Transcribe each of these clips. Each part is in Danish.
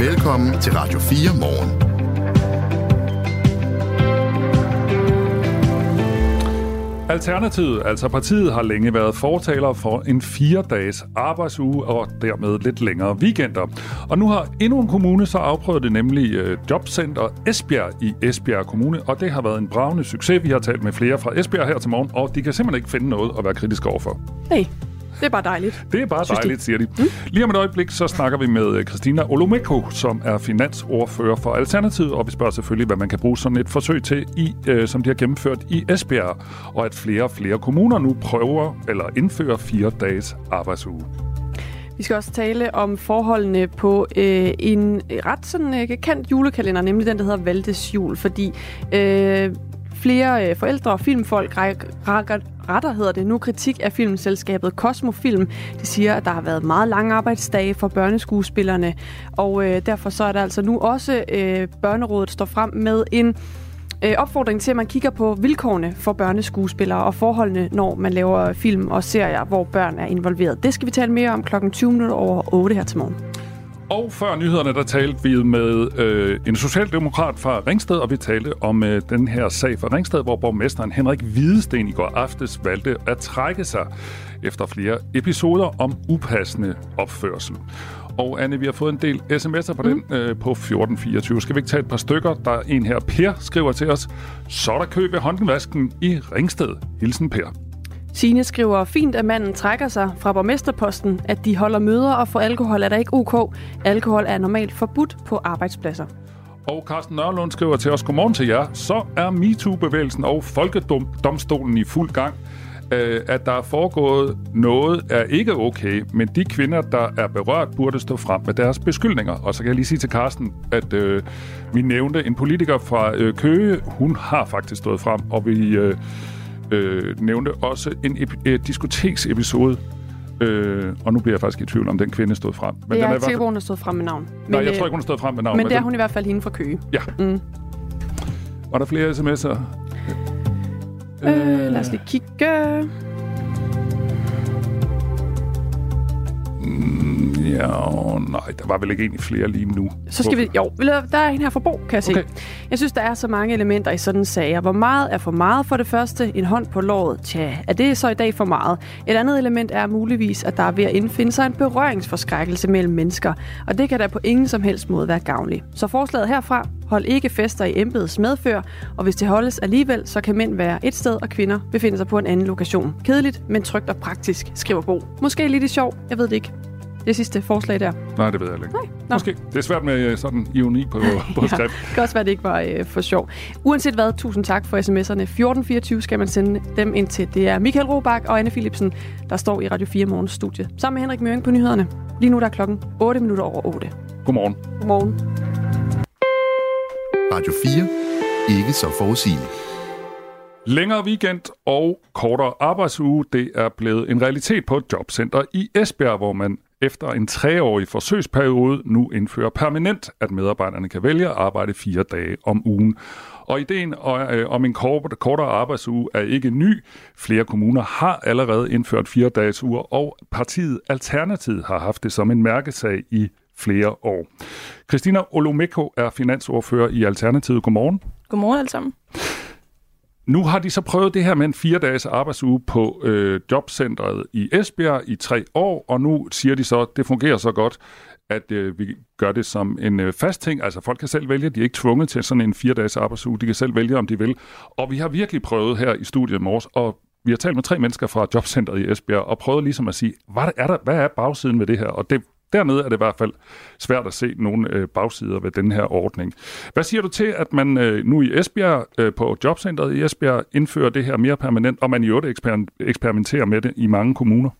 Velkommen til Radio 4 morgen. Alternativet, altså partiet, har længe været fortaler for en fire-dages arbejdsuge og dermed lidt længere weekender. Og nu har endnu en kommune så afprøvet det, nemlig øh, Jobcenter Esbjerg i Esbjerg Kommune, og det har været en bravende succes. Vi har talt med flere fra Esbjerg her til morgen, og de kan simpelthen ikke finde noget at være kritiske overfor. Hey. Det er bare dejligt. Det er bare Synes dejligt, de? siger de. Mm. Lige om et øjeblik, så snakker vi med øh, Christina Olomeko, som er finansordfører for Alternativet, og vi spørger selvfølgelig, hvad man kan bruge sådan et forsøg til, i, øh, som de har gennemført i Esbjerg, og at flere og flere kommuner nu prøver eller indfører fire dages arbejdsuge. Vi skal også tale om forholdene på øh, en ret sådan øh, kendt julekalender, nemlig den, der hedder Valdes Jul, fordi øh, flere øh, forældre og filmfolk rækker retter hedder det nu kritik af filmselskabet Cosmofilm. De siger, at der har været meget lange arbejdsdage for børneskuespillerne, og øh, derfor så er der altså nu også øh, Børnerådet står frem med en øh, opfordring til, at man kigger på vilkårene for børneskuespillere og forholdene, når man laver film og serier, hvor børn er involveret. Det skal vi tale mere om klokken 20 minutter over 8 her til morgen. Og før nyhederne, der talte vi med øh, en socialdemokrat fra Ringsted, og vi talte om øh, den her sag fra Ringsted, hvor borgmesteren Henrik Hvidesten i går aftes valgte at trække sig efter flere episoder om upassende opførsel. Og Anne, vi har fået en del sms'er på mm. den øh, på 1424. Skal vi ikke tage et par stykker? Der er en her, Per, skriver til os. Så er der kø ved håndvasken i Ringsted. Hilsen Per. Signe skriver, fint at manden trækker sig fra borgmesterposten, at de holder møder og for alkohol er der ikke ok. Alkohol er normalt forbudt på arbejdspladser. Og Carsten Nørlund skriver til os, godmorgen til jer. Så er MeToo-bevægelsen og Folkedomstolen i fuld gang. Øh, at der er foregået noget, er ikke okay, men de kvinder, der er berørt, burde stå frem med deres beskyldninger. Og så kan jeg lige sige til Carsten, at øh, vi nævnte en politiker fra øh, Køge. Hun har faktisk stået frem, og vi... Øh, øh, nævnte også en ep- et diskoteksepisode, Øh, og nu bliver jeg faktisk i tvivl om, den kvinde stod frem. Men jeg er ikke sikker, hun har stået frem med navn. Men, Nej, jeg tror ikke, hun har stået frem med navn. Men, men det er hun i hvert fald hende fra Køge. Ja. Mm. Var der flere sms'er? Øh, lad os lige kigge. Ja, nej, der var vel ikke egentlig flere lige nu. Så skal vi... Jo, der er en her for Bo, kan jeg se. Okay. Jeg synes, der er så mange elementer i sådan en sager. Hvor meget er for meget for det første? En hånd på låret? Tja, er det så i dag for meget? Et andet element er muligvis, at der er ved at indfinde sig en berøringsforskrækkelse mellem mennesker. Og det kan da på ingen som helst måde være gavnligt. Så forslaget herfra, hold ikke fester i embedets medfør, og hvis det holdes alligevel, så kan mænd være et sted, og kvinder befinde sig på en anden lokation. Kedeligt, men trygt og praktisk, skriver Bo. Måske lidt i sjov, jeg ved det ikke det sidste forslag der? Nej, det ved jeg ikke. Nej, Måske. Det er svært med øh, sådan ironi på, på skrift. ja, det kan også være, det ikke var øh, for sjov. Uanset hvad, tusind tak for sms'erne. 1424 skal man sende dem ind til. Det er Michael Robach og Anne Philipsen, der står i Radio 4 Morgens studie. Sammen med Henrik Møring på nyhederne. Lige nu der er klokken 8 minutter over 8. Godmorgen. Godmorgen. Radio 4. Ikke så forudsigeligt. Længere weekend og kortere arbejdsuge, det er blevet en realitet på et jobcenter i Esbjerg, hvor man efter en treårig forsøgsperiode nu indfører permanent, at medarbejderne kan vælge at arbejde fire dage om ugen. Og ideen øh, om en kortere arbejdsuge er ikke ny. Flere kommuner har allerede indført fire dages uger, og partiet Alternativet har haft det som en mærkesag i flere år. Christina Olomeko er finansordfører i Alternativet. Godmorgen. Godmorgen alle sammen. Nu har de så prøvet det her med en fire-dages arbejdsuge på øh, jobcentret i Esbjerg i tre år, og nu siger de så, at det fungerer så godt, at øh, vi gør det som en øh, fast ting. Altså folk kan selv vælge, de er ikke tvunget til sådan en fire-dages arbejdsuge, de kan selv vælge, om de vil. Og vi har virkelig prøvet her i studiet i morges, og vi har talt med tre mennesker fra jobcentret i Esbjerg, og prøvet ligesom at sige, hvad er, der, hvad er bagsiden ved det her? Og det Dernede er det i hvert fald svært at se nogle øh, bagsider ved den her ordning. Hvad siger du til, at man øh, nu i Esbjerg, øh, på jobcentret i Esbjerg, indfører det her mere permanent, og man i øvrigt eksper- eksperimenterer med det i mange kommuner?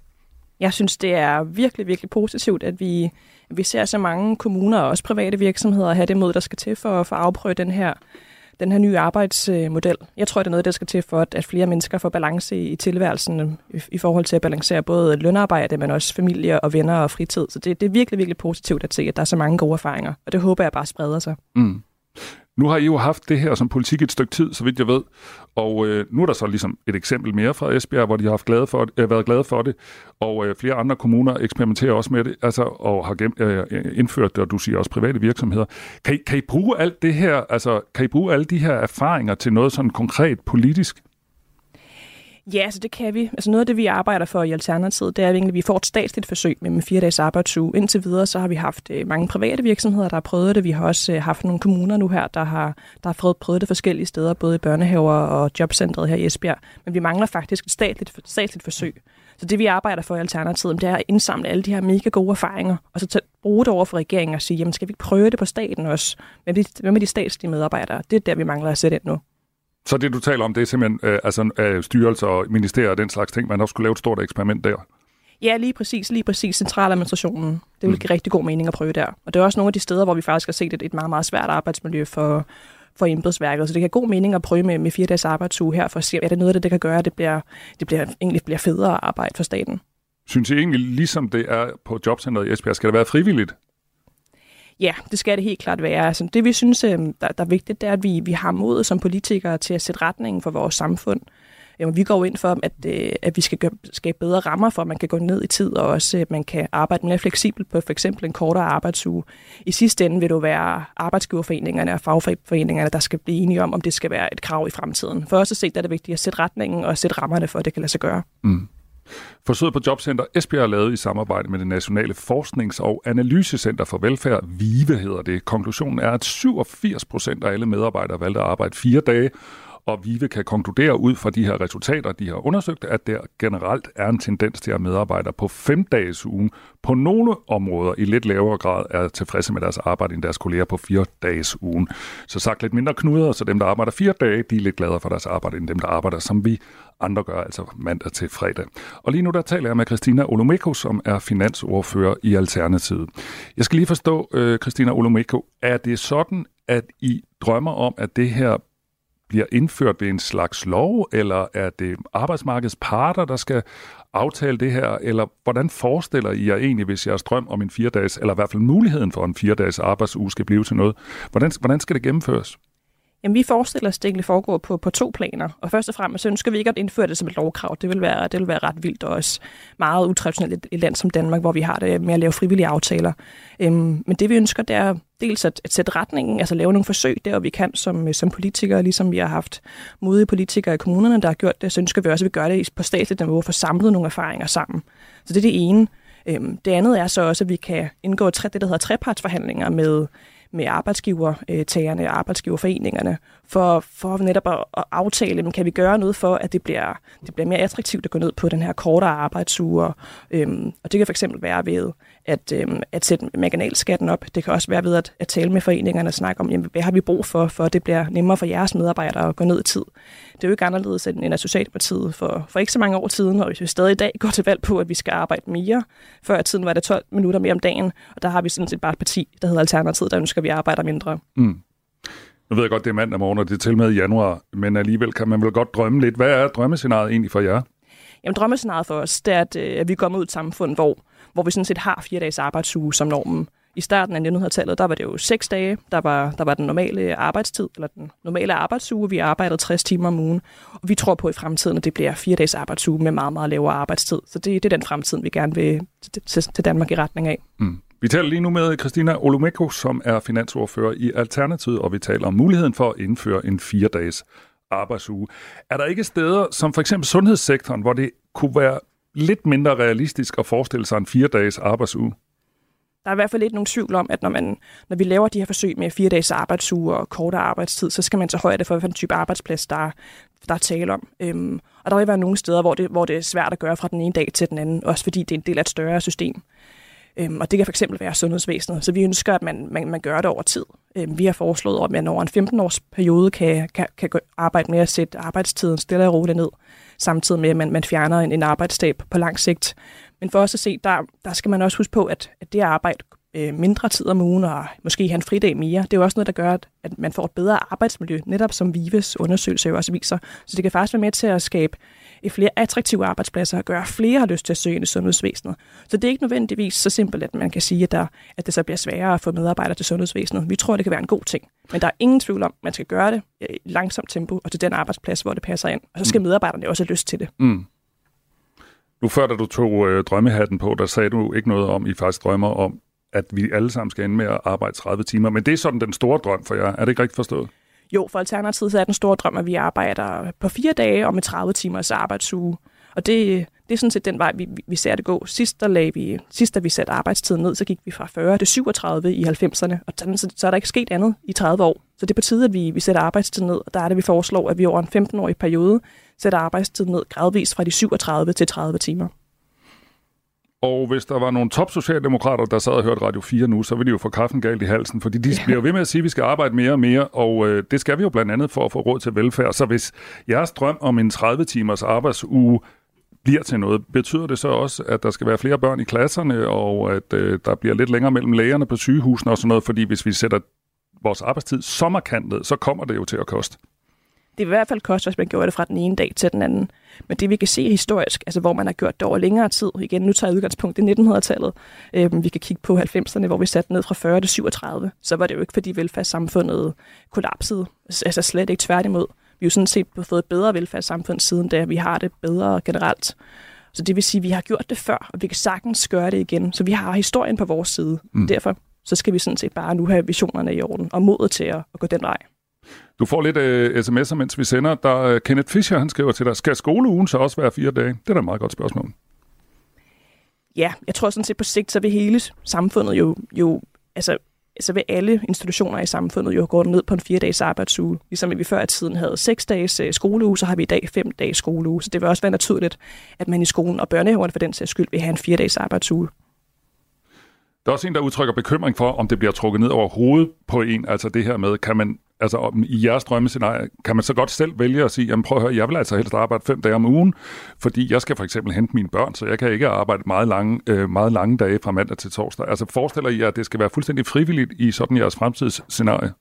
Jeg synes, det er virkelig, virkelig positivt, at vi, vi ser så mange kommuner og også private virksomheder have det mod, der skal til for, for at afprøve den her den her nye arbejdsmodel. Jeg tror, det er noget, der skal til for, at flere mennesker får balance i tilværelsen i, i forhold til at balancere både lønarbejde, men også familie og venner og fritid. Så det, det er virkelig, virkelig positivt at se, at der er så mange gode erfaringer, og det håber jeg bare spreder sig. Mm. Nu har I jo haft det her som politik et stykke tid, så vidt jeg ved, og øh, nu er der så ligesom et eksempel mere fra Esbjerg, hvor de har haft glade for, øh, været glade for det, og øh, flere andre kommuner eksperimenterer også med det, altså, og har gennem, øh, indført det, og du siger også private virksomheder. Kan I, kan I bruge alt det her, altså kan I bruge alle de her erfaringer til noget sådan konkret politisk? Ja, så det kan vi. Altså noget af det, vi arbejder for i Alternativet, det er at vi får et statsligt forsøg med, en fire dages arbejdsuge. Indtil videre, så har vi haft øh, mange private virksomheder, der har prøvet det. Vi har også øh, haft nogle kommuner nu her, der har, der har prøvet, prøvet det forskellige steder, både i børnehaver og jobcentret her i Esbjerg. Men vi mangler faktisk et statsligt, statsligt forsøg. Så det, vi arbejder for i Alternativet, det er at indsamle alle de her mega gode erfaringer, og så tage, bruge det over for regeringen og sige, jamen skal vi ikke prøve det på staten også? Hvad med de statslige medarbejdere? Det er der, vi mangler at sætte ind nu. Så det, du taler om, det er simpelthen øh, altså, øh, styrelser og ministerier og den slags ting, man også skulle lave et stort eksperiment der? Ja, lige præcis. Lige præcis centraladministrationen. Det vil mm. give rigtig god mening at prøve der. Og det er også nogle af de steder, hvor vi faktisk har set et, et meget, meget svært arbejdsmiljø for, for embedsværket. Så det kan god mening at prøve med, med fire dages arbejdsuge her, for at se, er det noget af det, det kan gøre, at det bliver, det bliver, egentlig bliver federe arbejde for staten. Synes I egentlig, ligesom det er på jobcenteret i Esbjerg, skal det være frivilligt? Ja, det skal det helt klart være. Altså, det vi synes, øhm, der, der er vigtigt, det er, at vi, vi har mod som politikere til at sætte retningen for vores samfund. Jamen, vi går ind for, at, øh, at vi skal gøre, skabe bedre rammer for, at man kan gå ned i tid, og også at man kan arbejde mere fleksibelt på for eksempel en kortere arbejdsuge. I sidste ende vil det være arbejdsgiverforeningerne og fagforeningerne, der skal blive enige om, om det skal være et krav i fremtiden. For os at se, der er det vigtigt at sætte retningen og sætte rammerne for, at det kan lade sig gøre. Mm. Forsøget på Jobcenter Esbjerg er lavet i samarbejde med det Nationale Forsknings- og Analysecenter for Velfærd, VIVE hedder det. Konklusionen er, at 87 procent af alle medarbejdere valgte at arbejde fire dage, og VIVE kan konkludere ud fra de her resultater, de har undersøgt, at der generelt er en tendens til, at medarbejdere på fem dages ugen på nogle områder i lidt lavere grad er tilfredse med deres arbejde end deres kolleger på fire dages ugen. Så sagt lidt mindre knuder, så dem, der arbejder fire dage, de er lidt gladere for deres arbejde end dem, der arbejder, som vi andre gør, altså mandag til fredag. Og lige nu der taler jeg med Christina Olomeko, som er finansordfører i Alternativet. Jeg skal lige forstå, øh, Christina Olomeko, er det sådan, at I drømmer om, at det her bliver indført ved en slags lov, eller er det arbejdsmarkedets parter, der skal aftale det her, eller hvordan forestiller I jer egentlig, hvis jeres drøm om en fire dages, eller i hvert fald muligheden for en fire dages arbejdsuge skal blive til noget? Hvordan, hvordan skal det gennemføres? Jamen, vi forestiller os, at det egentlig foregår på, på to planer. Og først og fremmest så ønsker vi ikke at indføre det som et lovkrav. Det vil være, det vil være ret vildt og også meget utraditionelt i et land som Danmark, hvor vi har det med at lave frivillige aftaler. Øhm, men det vi ønsker, det er dels at, at sætte retningen, altså lave nogle forsøg der, vi kan som, som politikere, ligesom vi har haft modige politikere i kommunerne, der har gjort det, så ønsker vi også, at vi gør det på statligt niveau, for samlet nogle erfaringer sammen. Så det er det ene. Øhm, det andet er så også, at vi kan indgå tre, det, der hedder trepartsforhandlinger med med arbejdsgivertagerne og arbejdsgiverforeningerne, for, for netop at, at aftale, men kan vi gøre noget for, at det bliver, det bliver mere attraktivt at gå ned på den her kortere arbejdsuge. Øhm, og det kan fx være ved at, øhm, at sætte marginalskatten op. Det kan også være ved at, at tale med foreningerne og snakke om, jamen, hvad har vi brug for, for at det bliver nemmere for jeres medarbejdere at gå ned i tid. Det er jo ikke anderledes end at Socialdemokratiet for, for ikke så mange år siden, og hvis vi stadig i dag går til valg på, at vi skal arbejde mere. Før i tiden var det 12 minutter mere om dagen, og der har vi sådan set bare et parti, der hedder Alternativet, der ønsker, at vi arbejder mindre. Mm. Nu ved jeg godt, det er mandag morgen, og det er til med i januar, men alligevel kan man vel godt drømme lidt. Hvad er drømmescenariet egentlig for jer? Jamen, drømmescenariet for os, det er, at, øh, at vi kommer ud i et samfund, hvor, hvor vi sådan set har fire dages arbejdsuge som normen. I starten af 1900-tallet, der var det jo seks dage, der var, der var den normale arbejdstid, eller den normale arbejdsuge. Vi arbejdede 60 timer om ugen, og vi tror på i fremtiden, at det bliver fire dages arbejdsuge med meget, meget lavere arbejdstid. Så det, det er den fremtid, vi gerne vil til, til Danmark i retning af. Mm. Vi taler lige nu med Christina Olumeko, som er finansordfører i Alternativet, og vi taler om muligheden for at indføre en fire dages arbejdsuge. Er der ikke steder, som for eksempel sundhedssektoren, hvor det kunne være lidt mindre realistisk at forestille sig en fire dages arbejdsuge? Der er i hvert fald lidt nogle tvivl om, at når, man, når vi laver de her forsøg med fire dages arbejdsuge og kortere arbejdstid, så skal man tage højde for, hvilken type arbejdsplads, der, der er tale om. Øhm, og der vil være nogle steder, hvor det, hvor det er svært at gøre fra den ene dag til den anden, også fordi det er en del af et større system. Øhm, og det kan fx være sundhedsvæsenet. Så vi ønsker, at man, man, man gør det over tid. Øhm, vi har foreslået, at man over en 15-års periode kan, kan, kan arbejde med at sætte arbejdstiden stille og roligt ned, samtidig med, at man, man fjerner en, en arbejdsstab på lang sigt. Men for os at se, der, der skal man også huske på, at, at det arbejde øh, mindre tid om ugen og måske have en fridag mere, det er jo også noget, der gør, at, at man får et bedre arbejdsmiljø, netop som Vives undersøgelse jo også viser. Så det kan faktisk være med til at skabe flere attraktive arbejdspladser og gøre, at flere har lyst til at søge ind i sundhedsvæsenet. Så det er ikke nødvendigvis så simpelt, at man kan sige, at, der, at det så bliver sværere at få medarbejdere til sundhedsvæsenet. Vi tror, det kan være en god ting. Men der er ingen tvivl om, at man skal gøre det i langsomt tempo og til den arbejdsplads, hvor det passer ind. Og så skal mm. medarbejderne også have lyst til det. Mm. Nu før, da du tog øh, drømmehatten på, der sagde du ikke noget om, I faktisk drømmer om, at vi alle sammen skal ende med at arbejde 30 timer. Men det er sådan den store drøm for jer. Er det ikke rigtigt forstået? Jo, for Alternativet så er den store drøm, at vi arbejder på fire dage og med 30 timers arbejdsuge. Og det, det er sådan set den vej, vi, vi ser det gå. Sidst, der lagde vi, sidst, da vi satte arbejdstiden ned, så gik vi fra 40 til 37 i 90'erne, og sådan, så, så er der ikke sket andet i 30 år. Så det er på tide, at vi, vi sætter arbejdstiden ned, og der er det, vi foreslår, at vi over en 15-årig periode sætter arbejdstiden ned gradvist fra de 37 til 30 timer. Og hvis der var nogle top socialdemokrater, der sad og hørte Radio 4 nu, så ville de jo få kaffen galt i halsen, fordi de ja. bliver ved med at sige, at vi skal arbejde mere og mere, og øh, det skal vi jo blandt andet for at få råd til velfærd. Så hvis jeres drøm om en 30-timers arbejdsuge bliver til noget, betyder det så også, at der skal være flere børn i klasserne, og at øh, der bliver lidt længere mellem lægerne på sygehusene og sådan noget, fordi hvis vi sætter vores arbejdstid så markant ned, så kommer det jo til at koste det vil i hvert fald koste, hvis man gjorde det fra den ene dag til den anden. Men det vi kan se historisk, altså hvor man har gjort det over længere tid, igen nu tager jeg udgangspunkt i 1900-tallet, øh, vi kan kigge på 90'erne, hvor vi satte ned fra 40 til 37, så var det jo ikke fordi velfærdssamfundet kollapsede, altså slet ikke tværtimod. Vi har jo sådan set fået et bedre velfærdssamfund siden da, vi har det bedre generelt. Så det vil sige, at vi har gjort det før, og vi kan sagtens gøre det igen. Så vi har historien på vores side. Mm. Derfor så skal vi sådan set bare nu have visionerne i orden og modet til at, at gå den vej. Du får lidt uh, sms'er, mens vi sender. Der uh, Kenneth Fischer, han skriver til dig, skal skoleugen så også være fire dage? Det er da et meget godt spørgsmål. Ja, jeg tror sådan set på sigt, så vil hele samfundet jo, jo altså, så vil alle institutioner i samfundet jo gå ned på en fire dages arbejdsuge. Ligesom vi før i tiden havde seks dages uh, skoleuge, så har vi i dag fem dages skoleuge. Så det vil også være naturligt, at man i skolen og børnehaverne for den sags skyld vil have en fire dages arbejdsuge. Der er også en, der udtrykker bekymring for, om det bliver trukket ned over hovedet på en. Altså det her med, kan man altså i jeres drømmescenarie, kan man så godt selv vælge at sige, jamen prøv at høre, jeg vil altså helst arbejde fem dage om ugen, fordi jeg skal for eksempel hente mine børn, så jeg kan ikke arbejde meget lange, øh, meget lange dage fra mandag til torsdag. Altså forestiller I, at det skal være fuldstændig frivilligt i sådan jeres fremtidsscenarie?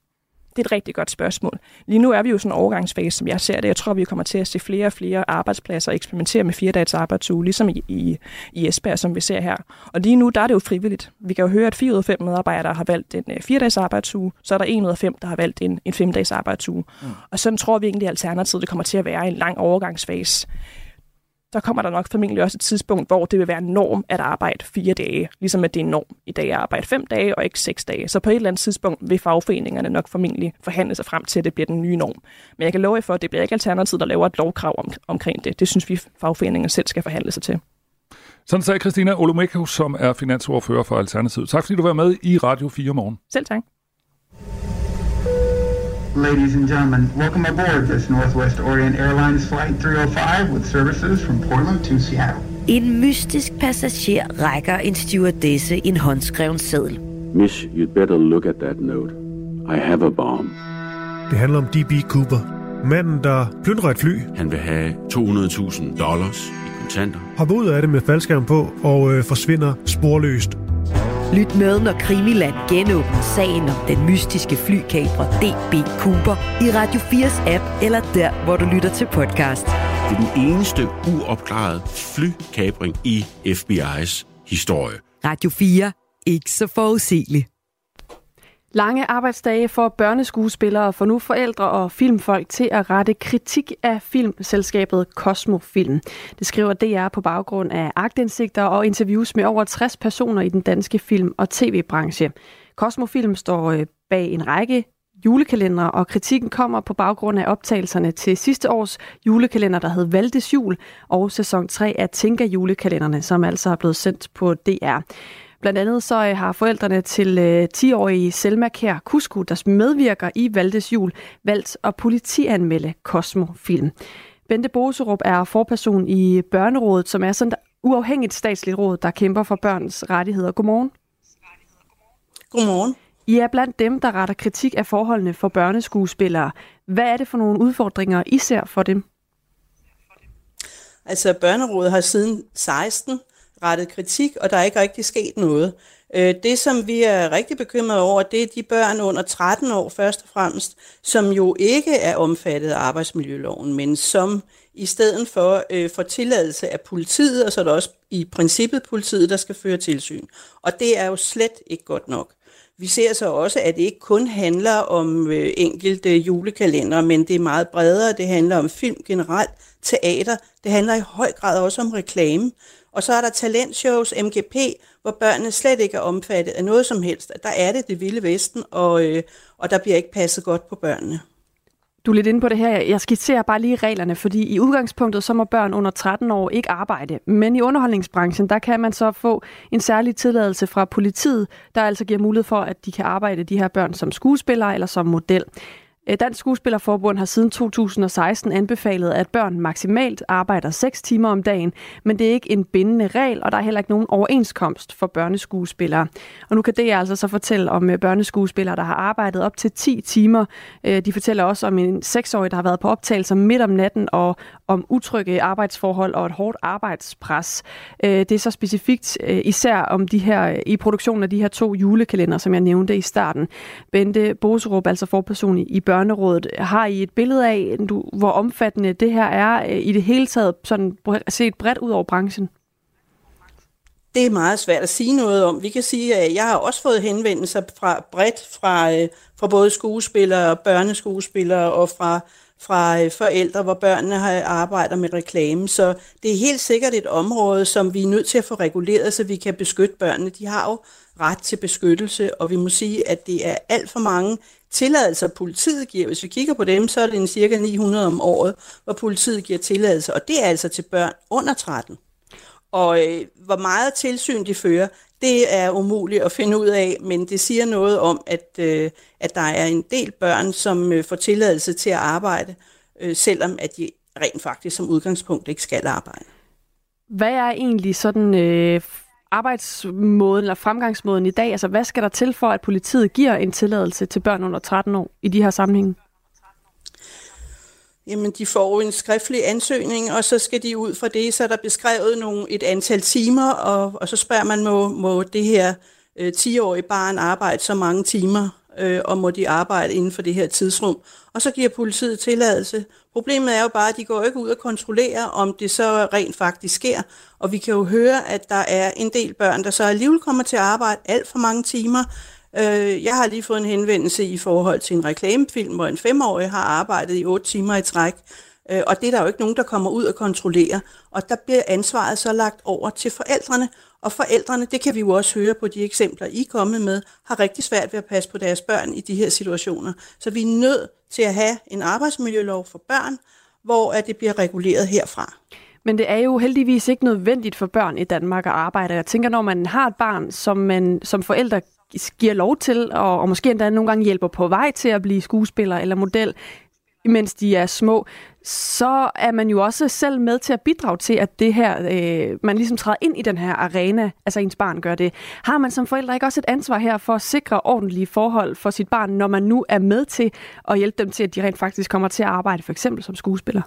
Det er et rigtig godt spørgsmål. Lige nu er vi jo sådan en overgangsfase, som jeg ser det. Jeg tror, vi kommer til at se flere og flere arbejdspladser eksperimentere med fire dages arbejdsuge, ligesom i, i, i Esbjerg, som vi ser her. Og lige nu, der er det jo frivilligt. Vi kan jo høre, at 4 ud af 5 medarbejdere har valgt en øh, fire dages arbejdsuge, så er der 1 ud af 5, der har valgt en, en fem dages arbejdsuge. Mm. Og sådan tror vi egentlig, at alternativet det kommer til at være en lang overgangsfase så kommer der nok formentlig også et tidspunkt, hvor det vil være norm at arbejde fire dage, ligesom at det er norm i dag at arbejde fem dage og ikke seks dage. Så på et eller andet tidspunkt vil fagforeningerne nok formentlig forhandle sig frem til, at det bliver den nye norm. Men jeg kan love jer for, at det bliver ikke alternativet, der laver et lovkrav om, omkring det. Det synes vi, fagforeningerne selv skal forhandle sig til. Sådan sagde Christina Olomeko, som er finansordfører for Alternativet. Tak fordi du var med i Radio 4 morgen. Selv tak. Ladies and gentlemen, welcome aboard this Northwest Orient Airlines Flight 305 with services from Portland to Seattle. En mystisk passager rækker en stewardesse en håndskreven seddel. Miss, you'd better look at that note. I have a bomb. Det handler om D.B. Cooper. Manden, der plyndrer et fly. Han vil have 200.000 dollars i kontanter. Hopper ud af det med faldskærm på og øh, forsvinder sporløst. Lyt med, når Krimiland genåbner sagen om den mystiske flykabrer DB Cooper i Radio 4's app, eller der, hvor du lytter til podcast. Det er den eneste uopklarede flykabring i FBI's historie. Radio 4. Ikke så forudsigeligt. Lange arbejdsdage for børneskuespillere får nu forældre og filmfolk til at rette kritik af filmselskabet Cosmofilm. Det skriver DR på baggrund af agtindsigter og interviews med over 60 personer i den danske film- og tv-branche. Cosmofilm står øh, bag en række julekalender, og kritikken kommer på baggrund af optagelserne til sidste års julekalender, der hed Valdes Jul, og sæson 3 af Tinka julekalenderne, som altså er blevet sendt på DR. Blandt andet så øh, har forældrene til 10-årige øh, Selma Kær Kusku, der medvirker i Valdes Jul, valgt at politianmelde Cosmo-film. Bente Boserup er forperson i Børnerådet, som er sådan et uafhængigt statsligt råd, der kæmper for børns rettigheder. Godmorgen. Godmorgen. I er blandt dem, der retter kritik af forholdene for børneskuespillere. Hvad er det for nogle udfordringer, I ser for dem? Altså, Børnerådet har siden 16 rettet kritik, og der er ikke rigtig sket noget. Øh, det, som vi er rigtig bekymrede over, det er de børn under 13 år først og fremmest, som jo ikke er omfattet af arbejdsmiljøloven, men som i stedet for øh, for tilladelse af politiet, og så er det også i princippet politiet, der skal føre tilsyn. Og det er jo slet ikke godt nok. Vi ser så også, at det ikke kun handler om øh, enkelte julekalender, men det er meget bredere. Det handler om film generelt, teater. Det handler i høj grad også om reklame. Og så er der talentshows, MGP, hvor børnene slet ikke er omfattet af noget som helst. Der er det det vilde vesten, og, øh, og der bliver ikke passet godt på børnene. Du er lidt inde på det her. Jeg skitserer bare lige reglerne, fordi i udgangspunktet så må børn under 13 år ikke arbejde. Men i underholdningsbranchen, der kan man så få en særlig tilladelse fra politiet, der altså giver mulighed for, at de kan arbejde de her børn som skuespillere eller som model. Øh, Dansk Skuespillerforbund har siden 2016 anbefalet, at børn maksimalt arbejder 6 timer om dagen, men det er ikke en bindende regel, og der er heller ikke nogen overenskomst for børneskuespillere. Og nu kan det altså så fortælle om øh, børneskuespillere, der har arbejdet op til 10 timer. Øh, de fortæller også om en 6-årig, der har været på optagelser midt om natten, og om utrygge arbejdsforhold og et hårdt arbejdspres. Det er så specifikt især om de her i produktionen af de her to julekalender, som jeg nævnte i starten. Bente Boserup, altså forperson i Børnerådet. Har I et billede af, du, hvor omfattende det her er øh, i det hele taget, sådan set bredt ud over branchen? Det er meget svært at sige noget om. Vi kan sige, at jeg har også fået henvendelser fra bredt fra, øh, fra både skuespillere, børneskuespillere og fra, fra øh, forældre, hvor børnene har arbejder med reklame. Så det er helt sikkert et område, som vi er nødt til at få reguleret, så vi kan beskytte børnene. De har jo ret til beskyttelse, og vi må sige, at det er alt for mange tilladelser, politiet giver. Hvis vi kigger på dem, så er det en cirka 900 om året, hvor politiet giver tilladelser, og det er altså til børn under 13. Og øh, hvor meget tilsyn de fører, det er umuligt at finde ud af, men det siger noget om, at, øh, at der er en del børn, som øh, får tilladelse til at arbejde, øh, selvom at de rent faktisk som udgangspunkt ikke skal arbejde. Hvad er egentlig sådan øh, arbejdsmåden eller fremgangsmåden i dag? Altså, hvad skal der til for, at politiet giver en tilladelse til børn under 13 år i de her sammenhænge? Jamen, de får en skriftlig ansøgning, og så skal de ud fra det, så er der beskrevet nogle, et antal timer, og, og så spørger man, må, må det her øh, 10-årige barn arbejde så mange timer, øh, og må de arbejde inden for det her tidsrum. Og så giver politiet tilladelse. Problemet er jo bare, at de går ikke ud og kontrollerer, om det så rent faktisk sker. Og vi kan jo høre, at der er en del børn, der så alligevel kommer til at arbejde alt for mange timer. Øh, jeg har lige fået en henvendelse i forhold til en reklamefilm, hvor en femårig har arbejdet i otte timer i træk. Øh, og det er der jo ikke nogen, der kommer ud og kontrollerer. Og der bliver ansvaret så lagt over til forældrene, og forældrene, det kan vi jo også høre på de eksempler, I er kommet med, har rigtig svært ved at passe på deres børn i de her situationer. Så vi er nødt til at have en arbejdsmiljølov for børn, hvor at det bliver reguleret herfra. Men det er jo heldigvis ikke nødvendigt for børn i Danmark at arbejde. Jeg tænker, når man har et barn, som man som forældre giver lov til, og, og måske endda nogle gange hjælper på vej til at blive skuespiller eller model, mens de er små, så er man jo også selv med til at bidrage til, at det her, øh, man ligesom træder ind i den her arena, altså ens barn gør det. Har man som forældre ikke også et ansvar her for at sikre ordentlige forhold for sit barn, når man nu er med til at hjælpe dem til, at de rent faktisk kommer til at arbejde for eksempel som skuespiller?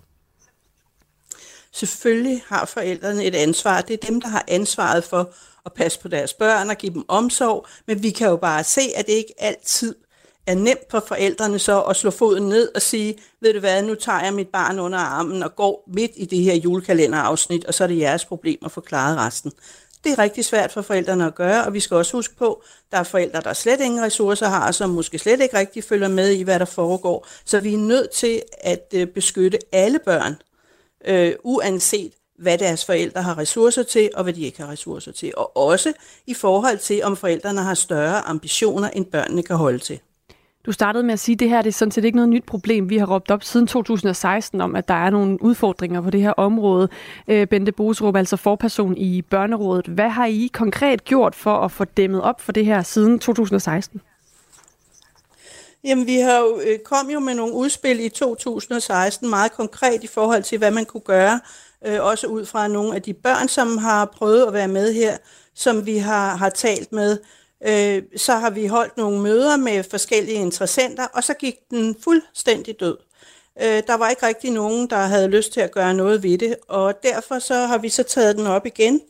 Selvfølgelig har forældrene et ansvar. Det er dem, der har ansvaret for at passe på deres børn og give dem omsorg, men vi kan jo bare se, at det ikke altid er nemt for forældrene så at slå foden ned og sige, ved du hvad, nu tager jeg mit barn under armen og går midt i det her julekalenderafsnit, og så er det jeres problem at forklare resten. Det er rigtig svært for forældrene at gøre, og vi skal også huske på, at der er forældre, der slet ingen ressourcer har, som måske slet ikke rigtig følger med i, hvad der foregår. Så vi er nødt til at øh, beskytte alle børn, øh, uanset hvad deres forældre har ressourcer til, og hvad de ikke har ressourcer til. Og også i forhold til, om forældrene har større ambitioner, end børnene kan holde til. Du startede med at sige, at det her det er sådan set ikke noget nyt problem. Vi har råbt op siden 2016 om, at der er nogle udfordringer på det her område. Øh, Bente Boserup, altså forperson i Børnerådet. Hvad har I konkret gjort for at få dæmmet op for det her siden 2016? Jamen, vi har jo, øh, kom jo med nogle udspil i 2016, meget konkret i forhold til, hvad man kunne gøre, øh, også ud fra nogle af de børn, som har prøvet at være med her, som vi har, har talt med. Øh, så har vi holdt nogle møder med forskellige interessenter, og så gik den fuldstændig død. Øh, der var ikke rigtig nogen, der havde lyst til at gøre noget ved det, og derfor så har vi så taget den op igen.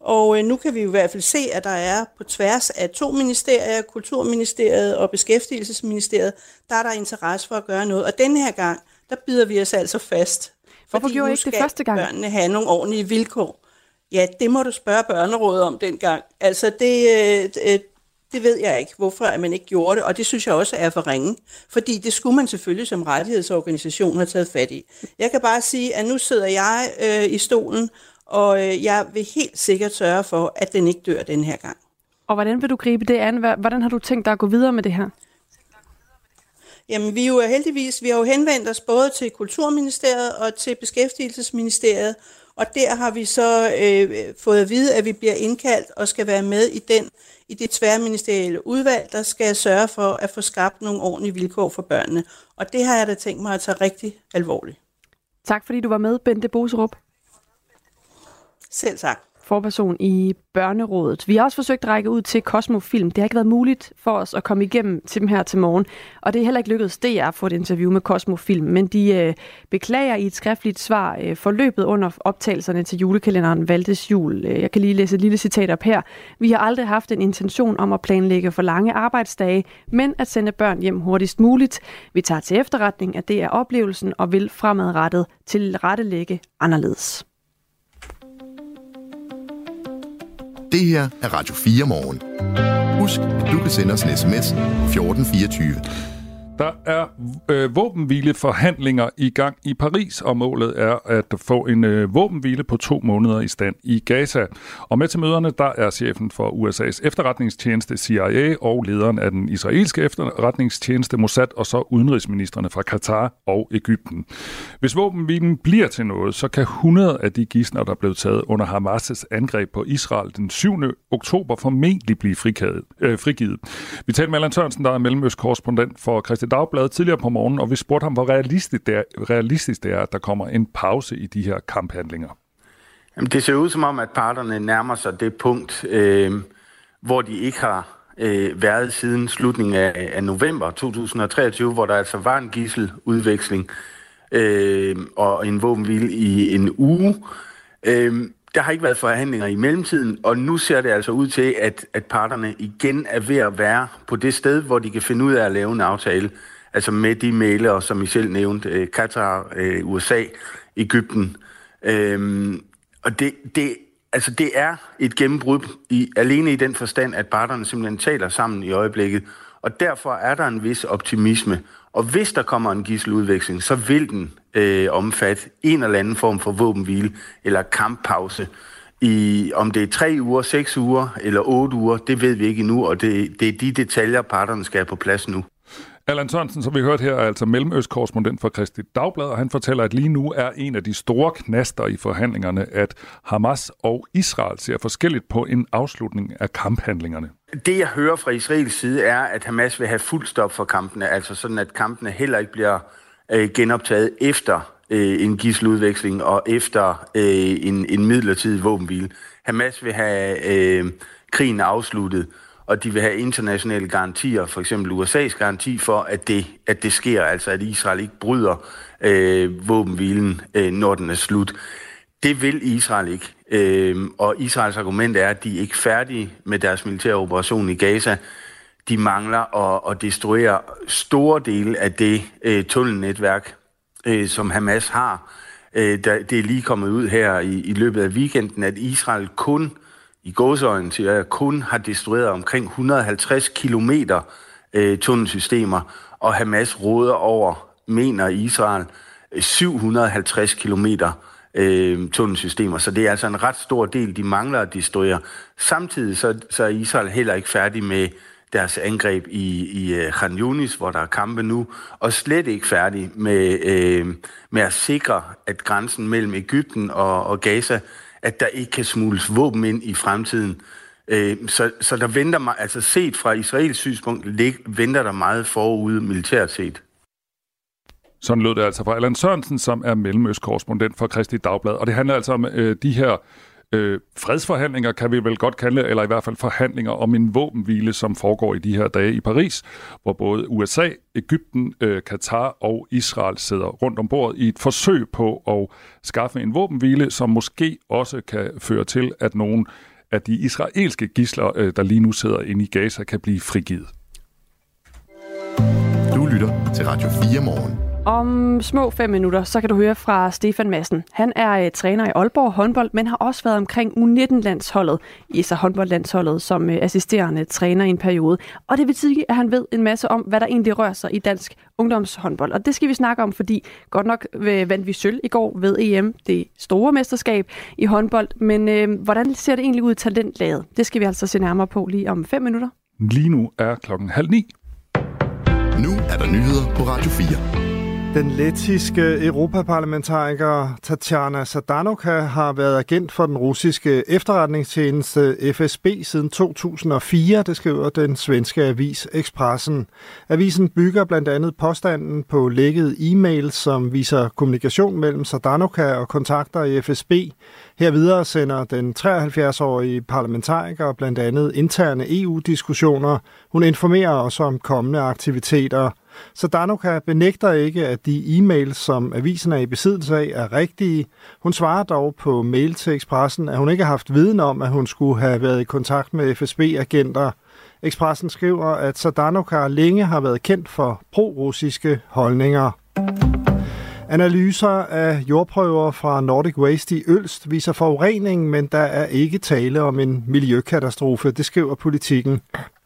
Og øh, nu kan vi i hvert fald se, at der er på tværs af to ministerier, Kulturministeriet og Beskæftigelsesministeriet, der er der interesse for at gøre noget. Og denne her gang, der bider vi os altså fast Hvorfor Fordi gjorde I ikke det første gang? børnene have nogle ordentlige vilkår. Ja, det må du spørge børnerådet om dengang. Altså, det, øh, det ved jeg ikke, hvorfor at man ikke gjorde det, og det synes jeg også er for ringe. Fordi det skulle man selvfølgelig som rettighedsorganisation have taget fat i. Jeg kan bare sige, at nu sidder jeg øh, i stolen, og øh, jeg vil helt sikkert sørge for, at den ikke dør den her gang. Og hvordan vil du gribe det an? Hvordan har du tænkt dig at gå videre med det her? Jamen, vi er jo heldigvis, vi har jo henvendt os både til Kulturministeriet og til Beskæftigelsesministeriet, og der har vi så øh, fået at vide, at vi bliver indkaldt og skal være med i den i det tværministerielle udvalg, der skal sørge for at få skabt nogle ordentlige vilkår for børnene. Og det har jeg da tænkt mig at tage rigtig alvorligt. Tak fordi du var med, Bente Boserup. Selv tak forperson i Børnerådet. Vi har også forsøgt at række ud til Kosmofilm. Det har ikke været muligt for os at komme igennem til dem her til morgen, og det er heller ikke lykkedes DR at få et interview med Kosmofilm, men de øh, beklager i et skriftligt svar øh, forløbet under optagelserne til julekalenderen Valdes Jul. Øh, jeg kan lige læse et lille citat op her. Vi har aldrig haft en intention om at planlægge for lange arbejdsdage, men at sende børn hjem hurtigst muligt. Vi tager til efterretning, at det er oplevelsen og vil fremadrettet til rettelægge anderledes. Det her er Radio 4 morgen. Husk, at du kan sende os en sms 1424. Der er øh, våbenhvileforhandlinger i gang i Paris, og målet er at få en øh, våbenhvile på to måneder i stand i Gaza. Og med til møderne, der er chefen for USA's efterretningstjeneste CIA og lederen af den israelske efterretningstjeneste Mossad, og så udenrigsministerne fra Katar og Ægypten. Hvis våbenhvilen bliver til noget, så kan 100 af de gidsner, der blev taget under Hamas' angreb på Israel den 7. oktober, formentlig blive frigivet. Øh, frigivet. Vi talte med Allan Sørensen, der er mellemøstkorrespondent for Christian Dagblad tidligere på morgenen, og vi spurgte ham, hvor realistisk det, er, realistisk det er, at der kommer en pause i de her kamphandlinger. Jamen, det ser ud som om, at parterne nærmer sig det punkt, øh, hvor de ikke har øh, været siden slutningen af, af november 2023, hvor der altså var en gisseludveksling øh, og en våbenhvile i en uge. Øh, der har ikke været forhandlinger i mellemtiden, og nu ser det altså ud til, at, at parterne igen er ved at være på det sted, hvor de kan finde ud af at lave en aftale. Altså med de mailere, som I selv nævnte, øh, Katar, øh, USA, Ægypten. Øhm, og det, det, altså det er et gennembrud i, alene i den forstand, at parterne simpelthen taler sammen i øjeblikket. Og derfor er der en vis optimisme. Og hvis der kommer en gisseludveksling, så vil den øh, omfatte en eller anden form for våbenhvile eller kamppause. I, om det er tre uger, seks uger eller otte uger, det ved vi ikke endnu, og det, det er de detaljer, parterne skal have på plads nu. Allan Sørensen, som vi hørte her, er altså mellemøstkorrespondent for Kristi Dagblad, og han fortæller, at lige nu er en af de store knaster i forhandlingerne, at Hamas og Israel ser forskelligt på en afslutning af kamphandlingerne. Det, jeg hører fra Israels side, er, at Hamas vil have fuld stop for kampene, altså sådan, at kampene heller ikke bliver øh, genoptaget efter øh, en gisseludveksling og efter øh, en, en midlertidig våbenhvile. Hamas vil have øh, krigen afsluttet, og de vil have internationale garantier, for eksempel USA's garanti for, at det, at det sker, altså at Israel ikke bryder øh, våbenhvilen, øh, når den er slut. Det vil Israel ikke. Øh, og Israels argument er, at de er ikke færdige med deres militære operation i Gaza. De mangler at, at destruere store dele af det øh, tunnelnetværk, øh, som Hamas har. Øh, der, det er lige kommet ud her i, i løbet af weekenden, at Israel kun, i gåsøjne siger jeg, kun har destrueret omkring 150 kilometer øh, tunnelsystemer, og Hamas råder over, mener Israel, øh, 750 kilometer øh, tunnelsystemer. Så det er altså en ret stor del, de mangler at destruere. Samtidig så, så er Israel heller ikke færdig med deres angreb i, i øh, Khan Yunis, hvor der er kampe nu, og slet ikke færdig med, øh, med at sikre, at grænsen mellem Ægypten og, og Gaza, at der ikke kan smules våben ind i fremtiden. Øh, så, så der venter mig, altså set fra Israels synspunkt, venter der meget forude militært set. Sådan lød det altså fra Allan Sørensen, som er mellemøstkorrespondent for Kristi Dagblad. Og det handler altså om øh, de her øh, fredsforhandlinger, kan vi vel godt kalde eller i hvert fald forhandlinger om en våbenhvile, som foregår i de her dage i Paris, hvor både USA, Ægypten, øh, Katar og Israel sidder rundt om bordet i et forsøg på at skaffe en våbenhvile, som måske også kan føre til, at nogle af de israelske gisler, øh, der lige nu sidder inde i Gaza, kan blive frigivet. Du lytter til Radio 4 morgen. Om små fem minutter, så kan du høre fra Stefan Madsen. Han er uh, træner i Aalborg håndbold, men har også været omkring U19-landsholdet, i så håndboldlandsholdet, som uh, assisterende træner i en periode. Og det vil sige, at han ved en masse om, hvad der egentlig rører sig i dansk ungdomshåndbold. Og det skal vi snakke om, fordi godt nok uh, vandt vi sølv i går ved EM, det store mesterskab i håndbold. Men uh, hvordan ser det egentlig ud i talentlaget? Det skal vi altså se nærmere på lige om fem minutter. Lige nu er klokken halv ni. Nu er der nyheder på Radio 4. Den lettiske europaparlamentariker Tatjana Sadanoka har været agent for den russiske efterretningstjeneste FSB siden 2004, det skriver den svenske avis Expressen. Avisen bygger blandt andet påstanden på lækket e-mail, som viser kommunikation mellem Sadanoka og kontakter i FSB. Her videre sender den 73-årige parlamentariker blandt andet interne EU-diskussioner. Hun informerer også om kommende aktiviteter. Så Danuka benægter ikke, at de e-mails, som avisen er i besiddelse af, er rigtige. Hun svarer dog på mail til Expressen, at hun ikke har haft viden om, at hun skulle have været i kontakt med FSB-agenter. Expressen skriver, at Sadanoka længe har været kendt for pro-russiske holdninger. Analyser af jordprøver fra Nordic Waste i Ølst viser forurening, men der er ikke tale om en miljøkatastrofe, det skriver politikken.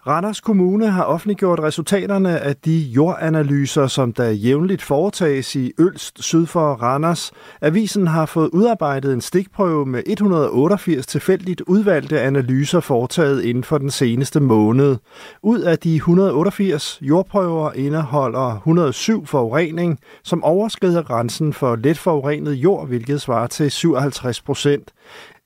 Randers Kommune har offentliggjort resultaterne af de jordanalyser, som der jævnligt foretages i Ølst syd for Randers. Avisen har fået udarbejdet en stikprøve med 188 tilfældigt udvalgte analyser foretaget inden for den seneste måned. Ud af de 188 jordprøver indeholder 107 forurening, som overskrider grænsen for let forurenet jord, hvilket svarer til 57 procent.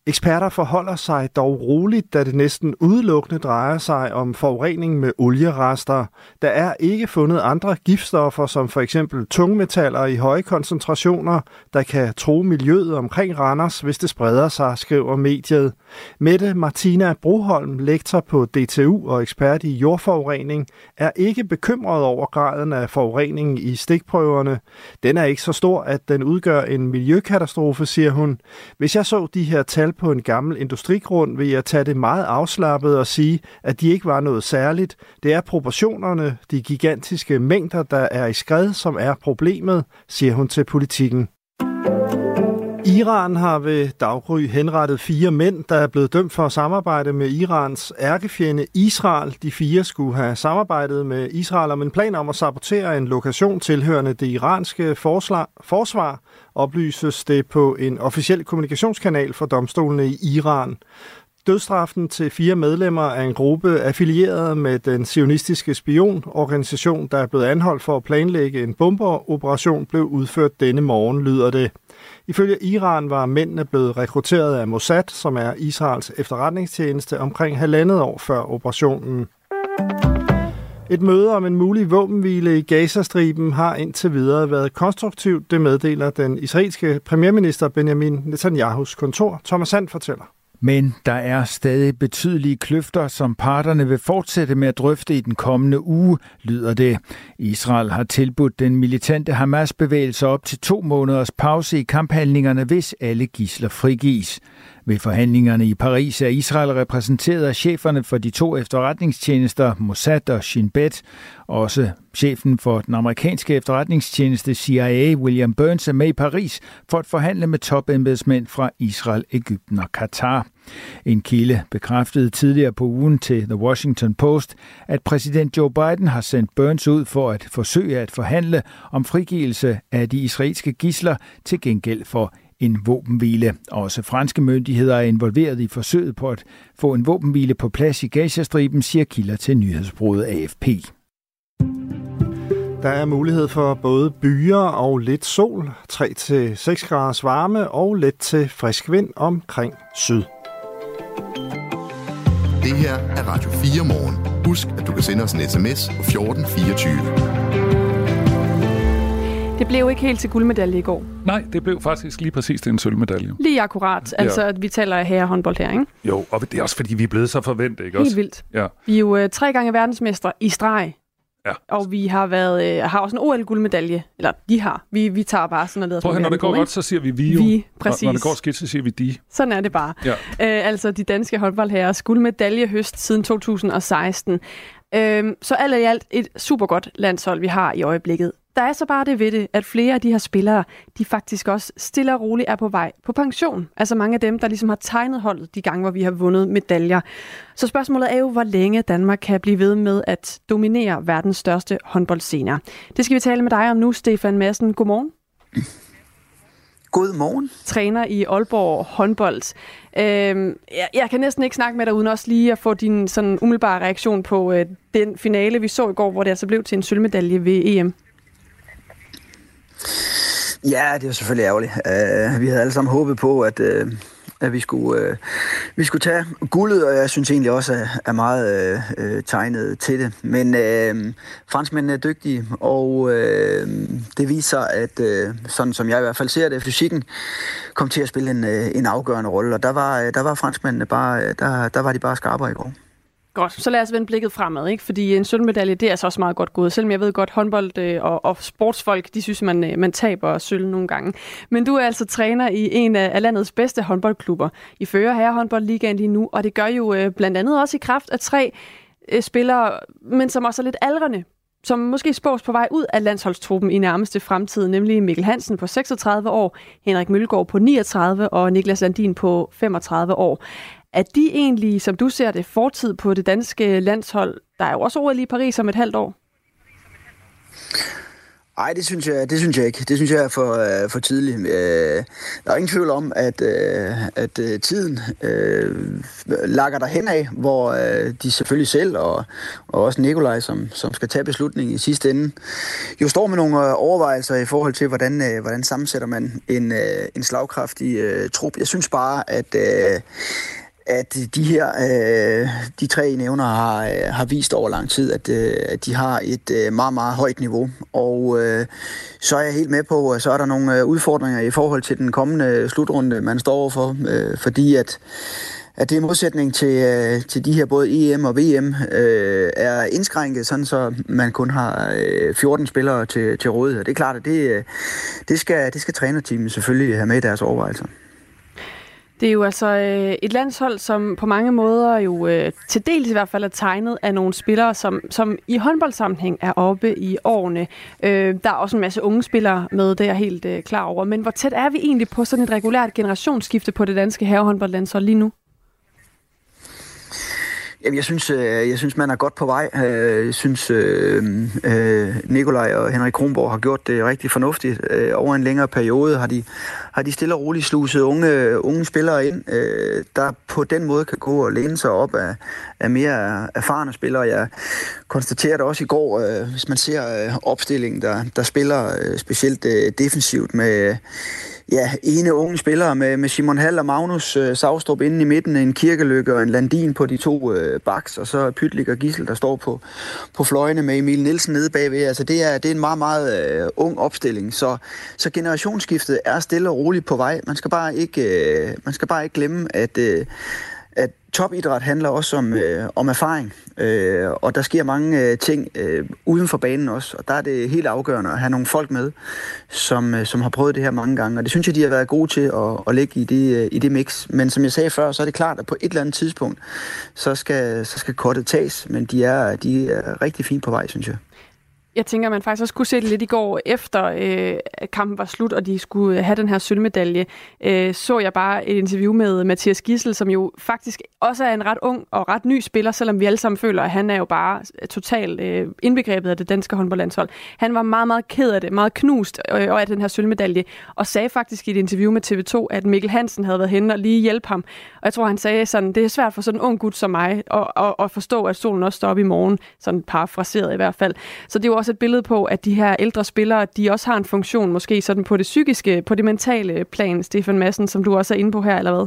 Eksperter forholder sig dog roligt, da det næsten udelukkende drejer sig om forurening med olierester. Der er ikke fundet andre giftstoffer, som for eksempel tungmetaller i høje koncentrationer, der kan tro miljøet omkring Randers, hvis det spreder sig, skriver mediet. Mette Martina Broholm, lektor på DTU og ekspert i jordforurening, er ikke bekymret over graden af forurening i stikprøverne. Den er ikke så stor, at den udgør en miljøkatastrofe, siger hun. Hvis jeg så de her tal på en gammel industrigrund, vil jeg tage det meget afslappet og sige, at de ikke var noget særligt. Det er proportionerne, de gigantiske mængder, der er i skred, som er problemet, siger hun til politikken. Iran har ved daggry henrettet fire mænd, der er blevet dømt for at samarbejde med Irans ærkefjende Israel. De fire skulle have samarbejdet med Israel om en plan om at sabotere en lokation tilhørende det iranske forsvar, oplyses det på en officiel kommunikationskanal for domstolene i Iran. Dødstraffen til fire medlemmer af en gruppe affilieret med den sionistiske spionorganisation, der er blevet anholdt for at planlægge en bomberoperation, blev udført denne morgen, lyder det. Ifølge Iran var mændene blevet rekrutteret af Mossad, som er Israels efterretningstjeneste, omkring halvandet år før operationen. Et møde om en mulig våbenhvile i Gazastriben har indtil videre været konstruktivt, det meddeler den israelske premierminister Benjamin Netanyahus kontor. Thomas Sand fortæller. Men der er stadig betydelige kløfter, som parterne vil fortsætte med at drøfte i den kommende uge, lyder det. Israel har tilbudt den militante Hamas-bevægelse op til to måneders pause i kamphandlingerne, hvis alle gisler frigives. Ved forhandlingerne i Paris er Israel repræsenteret af cheferne for de to efterretningstjenester, Mossad og Shin Bet. Også chefen for den amerikanske efterretningstjeneste CIA, William Burns, er med i Paris for at forhandle med topembedsmænd fra Israel, Ægypten og Katar. En kilde bekræftede tidligere på ugen til The Washington Post, at præsident Joe Biden har sendt Burns ud for at forsøge at forhandle om frigivelse af de israelske gisler til gengæld for en våbenhvile. Også franske myndigheder er involveret i forsøget på at få en våbenhvile på plads i Gazastriben, siger kilder til nyhedsbruget AFP. Der er mulighed for både byer og lidt sol, 3-6 graders varme og let til frisk vind omkring syd. Det her er Radio 4 morgen. Husk, at du kan sende os en sms på 1424. Det blev ikke helt til guldmedalje i går. Nej, det blev faktisk lige præcis til en sølvmedalje. Lige akkurat. Altså, ja. vi taler her håndbold her, ikke? Jo, og det er også fordi, vi er blevet så forventet, ikke Helt også? vildt. Ja. Vi er jo uh, tre gange verdensmestre i streg. Ja. Og vi har været uh, har også en OL-guldmedalje. Eller de har. Vi, vi tager bare sådan noget. Prøv at når det går godt, så siger vi vi jo. Vi, præcis. Når, når det går skidt, så siger vi de. Sådan er det bare. Ja. Uh, altså de danske håndboldherrer guldmedalje høst siden 2016. Uh, så alt i alt et super godt landshold, vi har i øjeblikket. Der er så bare det ved det, at flere af de her spillere, de faktisk også stille og roligt er på vej på pension. Altså mange af dem, der ligesom har tegnet holdet de gange, hvor vi har vundet medaljer. Så spørgsmålet er jo, hvor længe Danmark kan blive ved med at dominere verdens største håndboldscener. Det skal vi tale med dig om nu, Stefan Madsen. Godmorgen. God morgen. Træner i Aalborg håndbold. Øhm, jeg, jeg kan næsten ikke snakke med dig uden også lige at få din sådan umiddelbare reaktion på øh, den finale, vi så i går, hvor det altså blev til en sølvmedalje ved EM. Ja, det er selvfølgelig ærgerligt. Uh, vi havde alle sammen håbet på, at, uh, at vi, skulle, uh, vi skulle tage guldet, og jeg synes egentlig også, at er meget uh, tegnet til det. Men uh, franskmændene er dygtige, og uh, det viser, at uh, sådan som jeg i hvert fald ser det, fysikken kom til at spille en, uh, en afgørende rolle, og der var, der var franskmændene bare, der, der var de bare skarpere i går. Godt, så lad os vende blikket fremad, ikke? fordi en sølvmedalje, det er altså også meget godt gået, selvom jeg ved godt, håndbold øh, og, og sportsfolk, de synes, man, øh, man taber sølv nogle gange. Men du er altså træner i en af landets bedste håndboldklubber. I fører herrehåndboldligaen lige nu, og det gør jo øh, blandt andet også i kraft af tre øh, spillere, men som også er lidt aldrende, som måske spås på vej ud af landsholdstruppen i nærmeste fremtid, nemlig Mikkel Hansen på 36 år, Henrik Mølgaard på 39 og Niklas Landin på 35 år. Er de egentlig, som du ser det, fortid på det danske landshold? Der er jo også OL i Paris om et halvt år. Nej, det synes jeg, det synes jeg ikke. Det synes jeg er for, uh, for tidligt. Uh, der er ingen tvivl om, at, uh, at uh, tiden uh, lakker der hen af, hvor uh, de selvfølgelig selv, og, og også Nikolaj, som, som skal tage beslutningen i sidste ende, jo står med nogle overvejelser i forhold til, hvordan, uh, hvordan sammensætter man en, uh, en slagkraftig uh, trup. Jeg synes bare, at... Uh, at øh, de her, øh, de tre nævner har, øh, har vist over lang tid, at, øh, at de har et øh, meget, meget højt niveau. Og øh, så er jeg helt med på, at så er der nogle øh, udfordringer i forhold til den kommende øh, slutrunde, man står overfor, øh, fordi at at det i modsætning til, øh, til de her både EM og VM øh, er indskrænket, sådan så man kun har øh, 14 spillere til, til rådighed. Det er klart, at det, øh, det, skal, det skal trænerteamet selvfølgelig have med i deres overvejelser. Det er jo altså øh, et landshold, som på mange måder jo øh, til dels i hvert fald er tegnet af nogle spillere, som, som i håndboldsammenhæng er oppe i årene. Øh, der er også en masse unge spillere med, det er jeg helt øh, klar over. Men hvor tæt er vi egentlig på sådan et regulært generationsskifte på det danske herrehåndboldlandshold lige nu? Jamen, jeg synes, øh, jeg synes, man er godt på vej. Øh, jeg synes, øh, øh, Nikolaj og Henrik Kronborg har gjort det rigtig fornuftigt. Over en længere periode har de, har de stille og roligt sluset unge, unge spillere ind, der på den måde kan gå og læne sig op af, af mere erfarne spillere. Jeg konstaterede også i går, hvis man ser opstillingen, der, der spiller specielt defensivt med ja, ene unge spillere med, med Simon Hall og Magnus øh, Savstrup inde i midten, en kirkelykke og en landin på de to øh, baks, og så Pytlik og Gissel, der står på, på fløjene med Emil Nielsen nede bagved. Altså det er, det er en meget, meget øh, ung opstilling, så, så generationsskiftet er stille og roligt på vej. Man skal bare ikke, øh, man skal bare ikke glemme, at, øh, at topidræt handler også om, øh, om erfaring, øh, og der sker mange øh, ting øh, uden for banen også, og der er det helt afgørende at have nogle folk med, som, øh, som har prøvet det her mange gange, og det synes jeg, de har været gode til at, at lægge i det, øh, i det mix. Men som jeg sagde før, så er det klart, at på et eller andet tidspunkt, så skal, så skal kortet tages, men de er, de er rigtig fint på vej, synes jeg jeg tænker, man faktisk også kunne se det lidt i går, efter øh, kampen var slut, og de skulle have den her sølvmedalje, øh, så jeg bare et interview med Mathias Gissel, som jo faktisk også er en ret ung og ret ny spiller, selvom vi alle sammen føler, at han er jo bare øh, totalt øh, indbegrebet af det danske håndboldlandshold. Han var meget, meget ked af det, meget knust øh, af den her sølvmedalje, og sagde faktisk i et interview med TV2, at Mikkel Hansen havde været henne og lige hjælpe ham. Og jeg tror, han sagde sådan, det er svært for sådan en ung gut som mig at, at, at forstå, at solen også står op i morgen, sådan parafraseret i hvert fald. Så det er jo også også et billede på, at de her ældre spillere, de også har en funktion, måske sådan på det psykiske, på det mentale plan, Stefan Madsen, som du også er inde på her, eller hvad?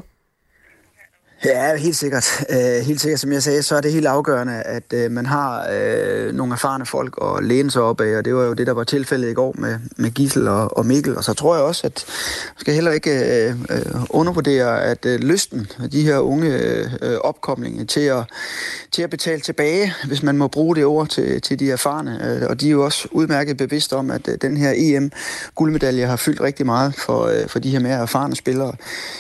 Ja, helt sikkert. Øh, helt sikkert, som jeg sagde, så er det helt afgørende, at øh, man har øh, nogle erfarne folk at læne sig op af, og det var jo det, der var tilfældet i går med, med Gissel og, og Mikkel. Og så tror jeg også, at man skal heller ikke øh, øh, undervurdere, at øh, lysten af de her unge øh, opkomlinge til at, til at betale tilbage, hvis man må bruge det ord til, til de erfarne. øh, og de er jo også udmærket bevidste om, at øh, den her EM-guldmedalje har fyldt rigtig meget for, øh, for de her mere erfarne spillere.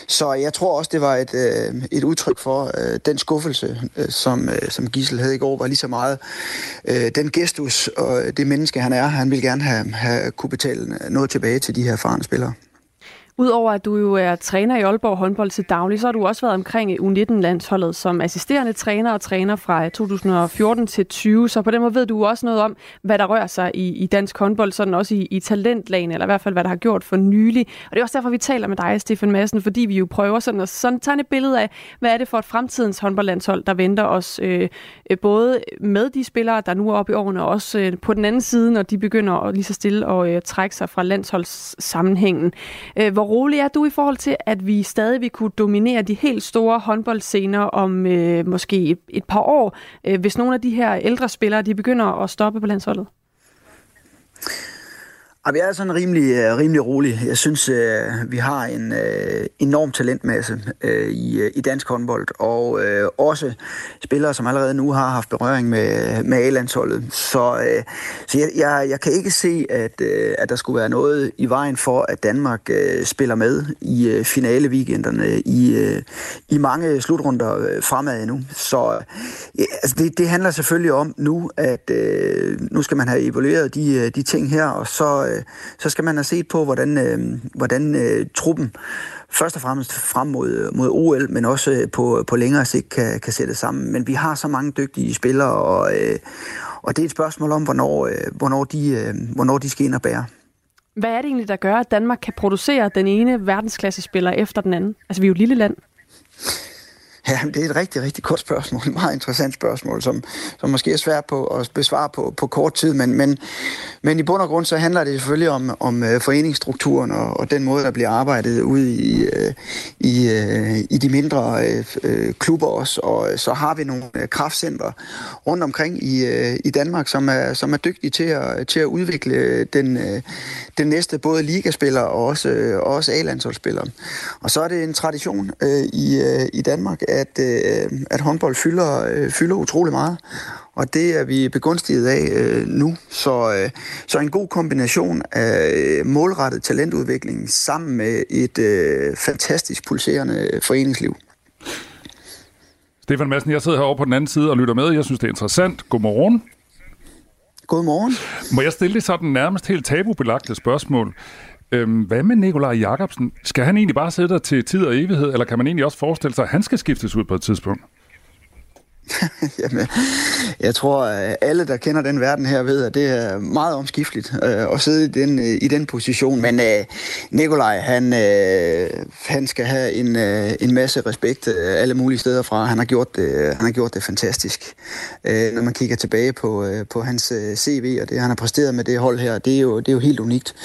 Så jeg tror også, det var et, øh, et udtryk for øh, den skuffelse, øh, som, øh, som Gissel havde i går, var lige så meget øh, den gestus og det menneske, han er. Han vil gerne have, have kunne betale noget tilbage til de her erfarne spillere. Udover at du jo er træner i Aalborg håndbold til daglig, så har du også været omkring U19-landsholdet som assisterende træner og træner fra 2014 til 20. Så på den måde ved du også noget om, hvad der rører sig i, i dansk håndbold, sådan også i, i talentlagen, eller i hvert fald, hvad der har gjort for nylig. Og det er også derfor, vi taler med dig, Stefan Madsen, fordi vi jo prøver sådan at sådan tegne et billede af, hvad er det for et fremtidens håndboldlandshold, der venter os øh, øh både med de spillere, der nu er oppe i årene, og også øh, på den anden side, når de begynder at lige så stille og øh, trække sig fra landsholdssammenhængen. Øh, hvor rolig er du i forhold til, at vi stadig vil kunne dominere de helt store håndboldscener om øh, måske et, et par år, øh, hvis nogle af de her ældre spillere de begynder at stoppe på landsholdet? Jeg er sådan rimelig, øh, rimelig rolig. Jeg synes, øh, vi har en øh, enorm talentmasse i, i dansk håndbold, og også spillere, som allerede nu har haft berøring med, med A-landsholdet. Så, så jeg, jeg, jeg kan ikke se, at, at der skulle være noget i vejen for, at Danmark spiller med i finale weekenderne i, i mange slutrunder fremad endnu. Så altså det, det handler selvfølgelig om nu, at nu skal man have evalueret de, de ting her, og så øh, så skal man have set på, hvordan, øh, hvordan øh, truppen først og fremmest frem mod, øh, mod OL, men også øh, på, på længere sigt kan, kan sætte sammen. Men vi har så mange dygtige spillere, og, øh, og det er et spørgsmål om, hvornår, øh, hvornår, de, øh, hvornår de skal ind og bære. Hvad er det egentlig, der gør, at Danmark kan producere den ene verdensklassespiller efter den anden? Altså, vi er jo et lille land. Ja, det er et rigtig, rigtig kort spørgsmål. Et meget interessant spørgsmål, som, som måske er svært på at besvare på, på kort tid. Men, men, men i bund og grund så handler det selvfølgelig om, om øh, foreningsstrukturen og, og den måde, der bliver arbejdet ude i, øh, i, øh, i de mindre klubber også. Og så har vi nogle kraftcentre rundt omkring i, i Danmark, som er, som er dygtige til at, til at udvikle den, den næste både ligaspiller og også, også A-landsholdsspiller. Og så er det en tradition i, i Danmark, at, øh, at håndbold fylder, øh, fylder utrolig meget. Og det er vi begunstiget af øh, nu. Så, øh, så en god kombination af øh, målrettet talentudvikling sammen med et øh, fantastisk pulserende foreningsliv. Stefan Madsen, jeg sidder herovre på den anden side og lytter med. Jeg synes, det er interessant. Godmorgen. Godmorgen. Må jeg stille dig sådan nærmest helt tabubelagte spørgsmål? Øhm, hvad med Nikolaj Jakobsen? Skal han egentlig bare sidde der til tid og evighed, eller kan man egentlig også forestille sig, at han skal skiftes ud på et tidspunkt? Jamen, jeg tror, at alle, der kender den verden her, ved, at det er meget omskifteligt øh, at sidde i den, øh, i den position. Men øh, Nikolaj, han, øh, han skal have en, øh, en masse respekt øh, alle mulige steder fra. Han har gjort det, han har gjort det fantastisk. Øh, når man kigger tilbage på, øh, på hans øh, CV og det, han har præsteret med det hold her, det er jo, det er jo helt unikt.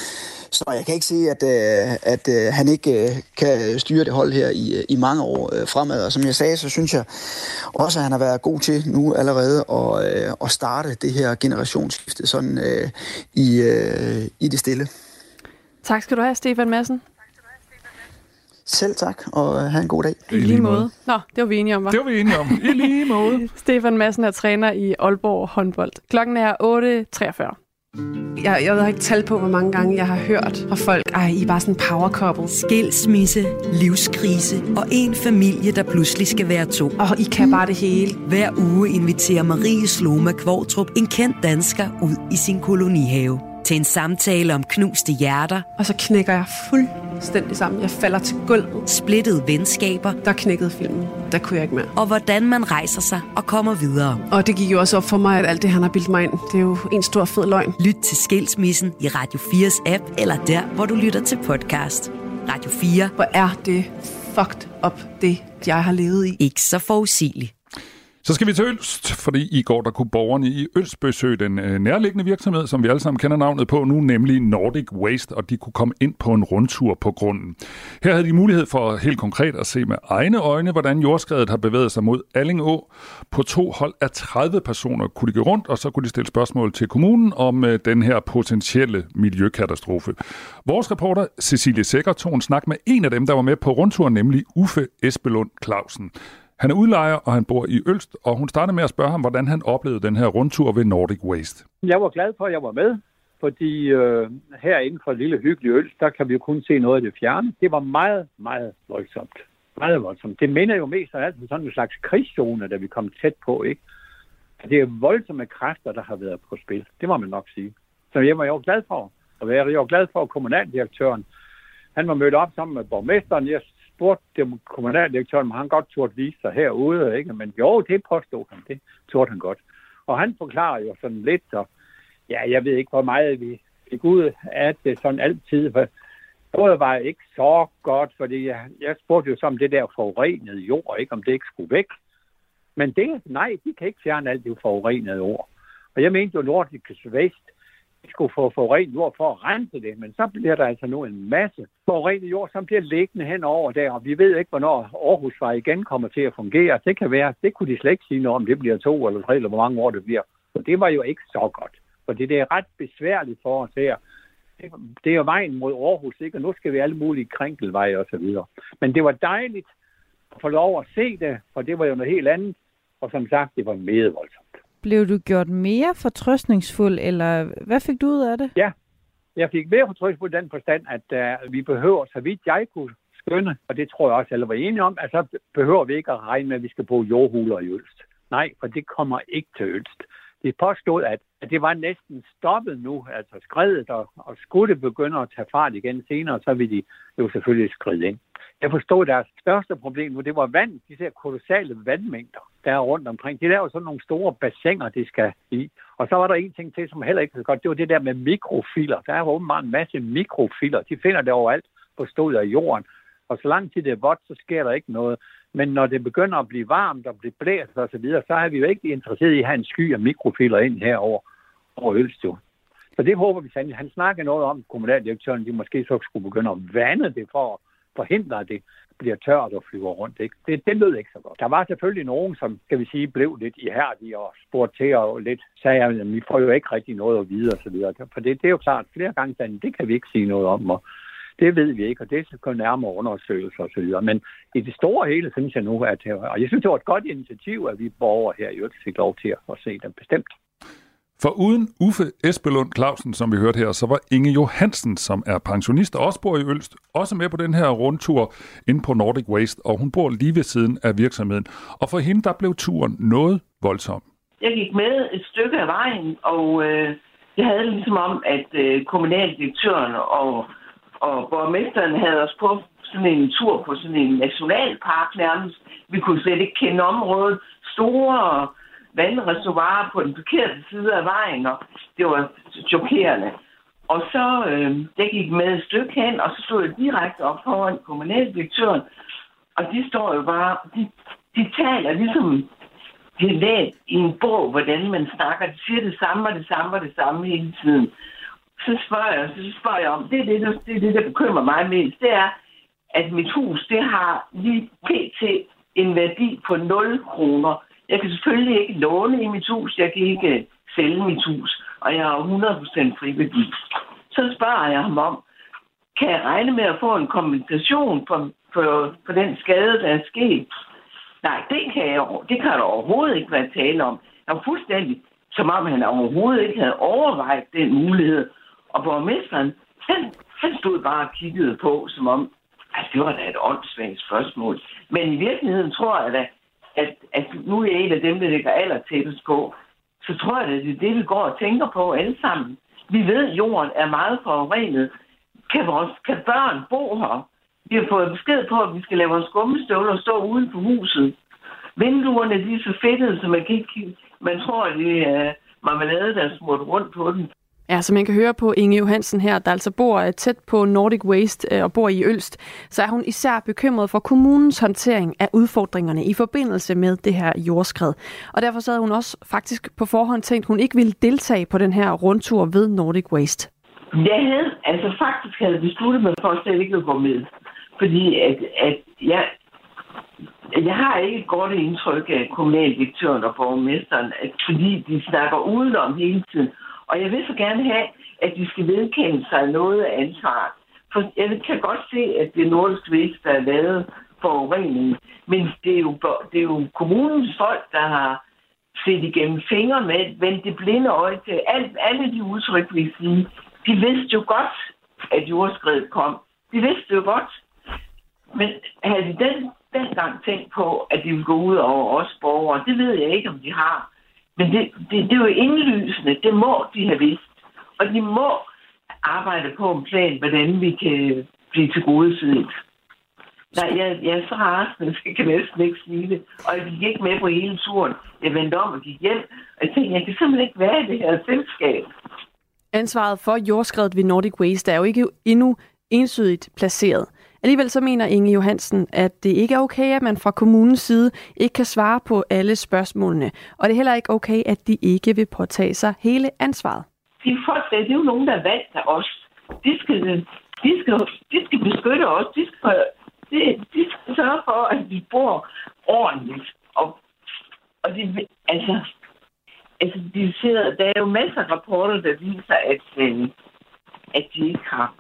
Så jeg kan ikke sige, at, øh, at øh, han ikke øh, kan styre det hold her i, i mange år fremad. Og som jeg sagde, så synes jeg også, at han har været god til nu allerede at, at starte det her generationsskifte sådan i, i det stille. Tak skal du have, Stefan Madsen. Selv tak, og have en god dag. I lige måde. Nå, det var vi enige om, var? Det var vi enige om. I lige måde. Stefan Madsen er træner i Aalborg håndbold. Klokken er 8.43. Jeg, jeg har ikke tal på, hvor mange gange jeg har hørt fra folk, ej, I er bare sådan power couple. Skilsmisse, livskrise og en familie, der pludselig skal være to. Og I kan bare det hele. Hver uge inviterer Marie Sloma Kvortrup en kendt dansker ud i sin kolonihave til en samtale om knuste hjerter. Og så knækker jeg fuldstændig sammen. Jeg falder til gulvet. Splittede venskaber. Der knækkede filmen. Der kunne jeg ikke mere. Og hvordan man rejser sig og kommer videre. Og det gik jo også op for mig, at alt det, han har bildt mig ind, det er jo en stor fed løgn. Lyt til Skilsmissen i Radio 4's app, eller der, hvor du lytter til podcast. Radio 4. Hvor er det fucked up, det jeg har levet i. Ikke så forudsigeligt. Så skal vi til Ølst, fordi i går der kunne borgerne i Ølst besøge den øh, nærliggende virksomhed, som vi alle sammen kender navnet på nu, nemlig Nordic Waste, og de kunne komme ind på en rundtur på grunden. Her havde de mulighed for helt konkret at se med egne øjne, hvordan jordskredet har bevæget sig mod Allingå. På to hold af 30 personer kunne de gå rundt, og så kunne de stille spørgsmål til kommunen om øh, den her potentielle miljøkatastrofe. Vores reporter Cecilie Sækker tog en snak med en af dem, der var med på rundturen, nemlig Uffe Espelund Clausen. Han er udlejer, og han bor i Ølst, og hun startede med at spørge ham, hvordan han oplevede den her rundtur ved Nordic Waste. Jeg var glad for, at jeg var med, fordi øh, herinde fra lille hyggelige Ølst, der kan vi jo kun se noget af det fjerne. Det var meget, meget voldsomt. Meget voldsomt. Det minder jo mest af alt om sådan en slags krigszone, da vi kom tæt på, ikke? Det er voldsomme kræfter, der har været på spil. Det må man nok sige. Så jeg var jo glad for at være. Jeg var glad for, at kommunaldirektøren, han var mødt op sammen med borgmesteren. Jeg spurgte kommunaldirektøren, om han godt turde vise sig herude, ikke? Men jo, det påstod han. Det turde han godt. Og han forklarer jo sådan lidt, så ja, jeg ved ikke, hvor meget vi fik ud af det sådan altid, for noget var ikke så godt, fordi jeg, jeg spurgte jo som det der forurenede jord, ikke om det ikke skulle væk. Men det, nej, de kan ikke fjerne alt det forurenede jord. Og jeg mente jo, Nordisk Vest skulle få forurenet jord for at rense det, men så bliver der altså nu en masse forurenet jord, som bliver liggende henover der, og vi ved ikke, hvornår Aarhusvej igen kommer til at fungere. Det kan være, det kunne de slet ikke sige noget om, det bliver to eller tre, eller hvor mange år det bliver. Så det var jo ikke så godt, for det er ret besværligt for os her. Det er jo vejen mod Aarhus, ikke? og nu skal vi alle mulige krænkelveje og så videre. Men det var dejligt at få lov at se det, for det var jo noget helt andet, og som sagt, det var meget voldsomt. Blev du gjort mere fortrøstningsfuld, eller hvad fik du ud af det? Ja, jeg fik mere fortrøstningsfuld den forstand, at uh, vi behøver, så vidt jeg kunne skønne, og det tror jeg også alle var enige om, at så behøver vi ikke at regne med, at vi skal bruge jordhuler i Ølst. Nej, for det kommer ikke til Ølst. Det påstod, at, at det var næsten stoppet nu, altså skredet, og, og skulle det begynde at tage fart igen senere, så vil de jo selvfølgelig skride ind. Jeg forstod, at deres største problem nu, det var vand, de der kolossale vandmængder, der er rundt omkring. De laver sådan nogle store bassiner, de skal i. Og så var der en ting til, som heller ikke så godt, det var det der med mikrofiler. Der er jo åbenbart en masse mikrofiler. De finder det overalt på stedet af jorden. Og så lang tid det er vådt, så sker der ikke noget. Men når det begynder at blive varmt og blive blæst og så videre, så er vi jo ikke interesseret i at have en sky af mikrofiler ind herover over Ølstjord. Så det håber vi sandelig. Han snakker noget om, kommunaldirektøren, de måske så skulle begynde at vande det for forhindre, at det bliver tørt og flyver rundt. Ikke? Det, det lød ikke så godt. Der var selvfølgelig nogen, som skal vi sige, blev lidt ihærdige og spurgte til og lidt sagde, at vi får jo ikke rigtig noget at vide osv. så. For det, det er jo klart, flere gange sagde, det kan vi ikke sige noget om. Og det ved vi ikke, og det skal nærmere undersøgelser osv. så. Men i det store hele synes jeg nu, at og jeg synes, det var et godt initiativ, at vi borgere her i øvrigt fik lov til at se dem bestemt. For uden Uffe Espelund Clausen, som vi hørte her, så var Inge Johansen, som er pensionist og også bor i Ølst, også med på den her rundtur ind på Nordic Waste, og hun bor lige ved siden af virksomheden. Og for hende, der blev turen noget voldsom. Jeg gik med et stykke af vejen, og øh, jeg havde ligesom om, at øh, kommunaldirektøren og, og borgmesteren havde os på sådan en tur på sådan en nationalpark nærmest. Vi kunne slet ikke kende området. Store vandreservoirer på den forkerte side af vejen, og det var chokerende. Og så øh, jeg gik med et stykke hen, og så stod jeg direkte op foran kommunaldirektøren, og de står jo bare, de, de taler ligesom de er læst i en bog, hvordan man snakker. De siger det samme og det samme og det samme hele tiden. Så spørger jeg, så spørger jeg om, det er det, der, det er det, der bekymrer mig mest, det er, at mit hus, det har lige pt. en værdi på 0 kroner. Jeg kan selvfølgelig ikke låne i mit hus, jeg kan ikke øh, sælge mit hus, og jeg har 100% friværdi. Så spørger jeg ham om, kan jeg regne med at få en kompensation for, for, for den skade, der er sket? Nej, det kan, jeg, det kan der overhovedet ikke være tale om. Jeg var fuldstændig, som om han overhovedet ikke havde overvejet den mulighed. Og borgmesteren, han, han stod bare og kiggede på, som om, at det var da et åndssvagt spørgsmål. Men i virkeligheden tror jeg da, at, at nu er jeg en af dem, der ligger aller tættest på, så tror jeg, at det er det, vi går og tænker på alle sammen. Vi ved, at jorden er meget forurenet. Kan, vores, kan børn bo her? Vi har fået besked på, at vi skal lave vores gummistøvler og stå uden for huset. Vinduerne de er så fedtede, så man, kan ikke, man tror, at det er marmelade, der er smurt rundt på den. Ja, som man kan høre på Inge Johansen her, der altså bor øh, tæt på Nordic Waste øh, og bor i Ølst, så er hun især bekymret for kommunens håndtering af udfordringerne i forbindelse med det her jordskred. Og derfor så havde hun også faktisk på forhånd tænkt, at hun ikke ville deltage på den her rundtur ved Nordic Waste. Jeg havde, altså faktisk havde besluttet mig for at slet ikke at gå med. Fordi at, at jeg, jeg har ikke et godt indtryk af kommunaldirektøren og borgmesteren, at fordi de snakker udenom hele tiden. Og jeg vil så gerne have, at de skal vedkende sig noget af ansvaret. For jeg kan godt se, at det er nordisk der er lavet forurening. Men det er, jo, det er jo kommunens folk, der har set igennem fingre med, vendt det blinde øje til alt, alle de udtryk, vi siger, De vidste jo godt, at jordskredet kom. De vidste jo godt. Men havde de den, dengang tænkt på, at de ville gå ud over os borgere. Det ved jeg ikke, om de har. Men det, det, det er jo indlysende. Det må de have vidst. Og de må arbejde på en plan, hvordan vi kan blive til gode siden. Nej, jeg, jeg er så rasende, så jeg kan næsten ikke sige det. Og jeg gik ikke med på hele turen. Jeg vendte om og gik hjem. Og jeg tænkte, jeg kan simpelthen ikke være i det her selskab. Ansvaret for jordskredet ved Nordic Waste er jo ikke endnu ensydigt placeret. Alligevel så mener Inge Johansen, at det ikke er okay, at man fra kommunens side ikke kan svare på alle spørgsmålene. Og det er heller ikke okay, at de ikke vil påtage sig hele ansvaret. De folk, det er jo nogen, der er valgt af os. De skal, de skal, de skal beskytte os. De skal, de, de skal sørge for, at vi bor ordentligt. Og, og de, altså, altså de sidder, der er jo masser af rapporter, der viser, at, øh, at de ikke har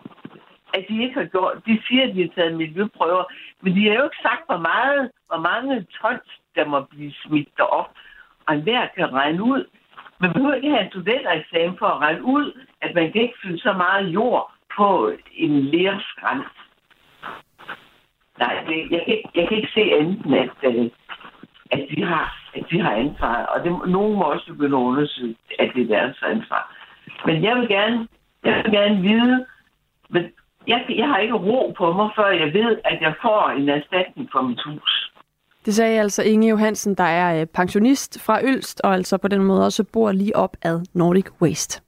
at de ikke har gjort. De siger, at de har taget miljøprøver, men de har jo ikke sagt, hvor, meget, hvor mange tons, der må blive smidt op. Og enhver kan regne ud. Man behøver ikke have en studentereksamen for at regne ud, at man kan ikke fylde så meget jord på en lerskræns. Nej, det, jeg, kan, jeg kan ikke se enten, at, øh, at, de har, at de har ansvar. Og det, nogen må også begynde at undersøge, at det er deres ansvar. Men jeg vil gerne, jeg vil gerne vide, men jeg, jeg har ikke ro på mig, før jeg ved, at jeg får en erstatning for mit hus. Det sagde altså Inge Johansen, der er øh, pensionist fra Ølst, og altså på den måde også bor lige op ad Nordic Waste.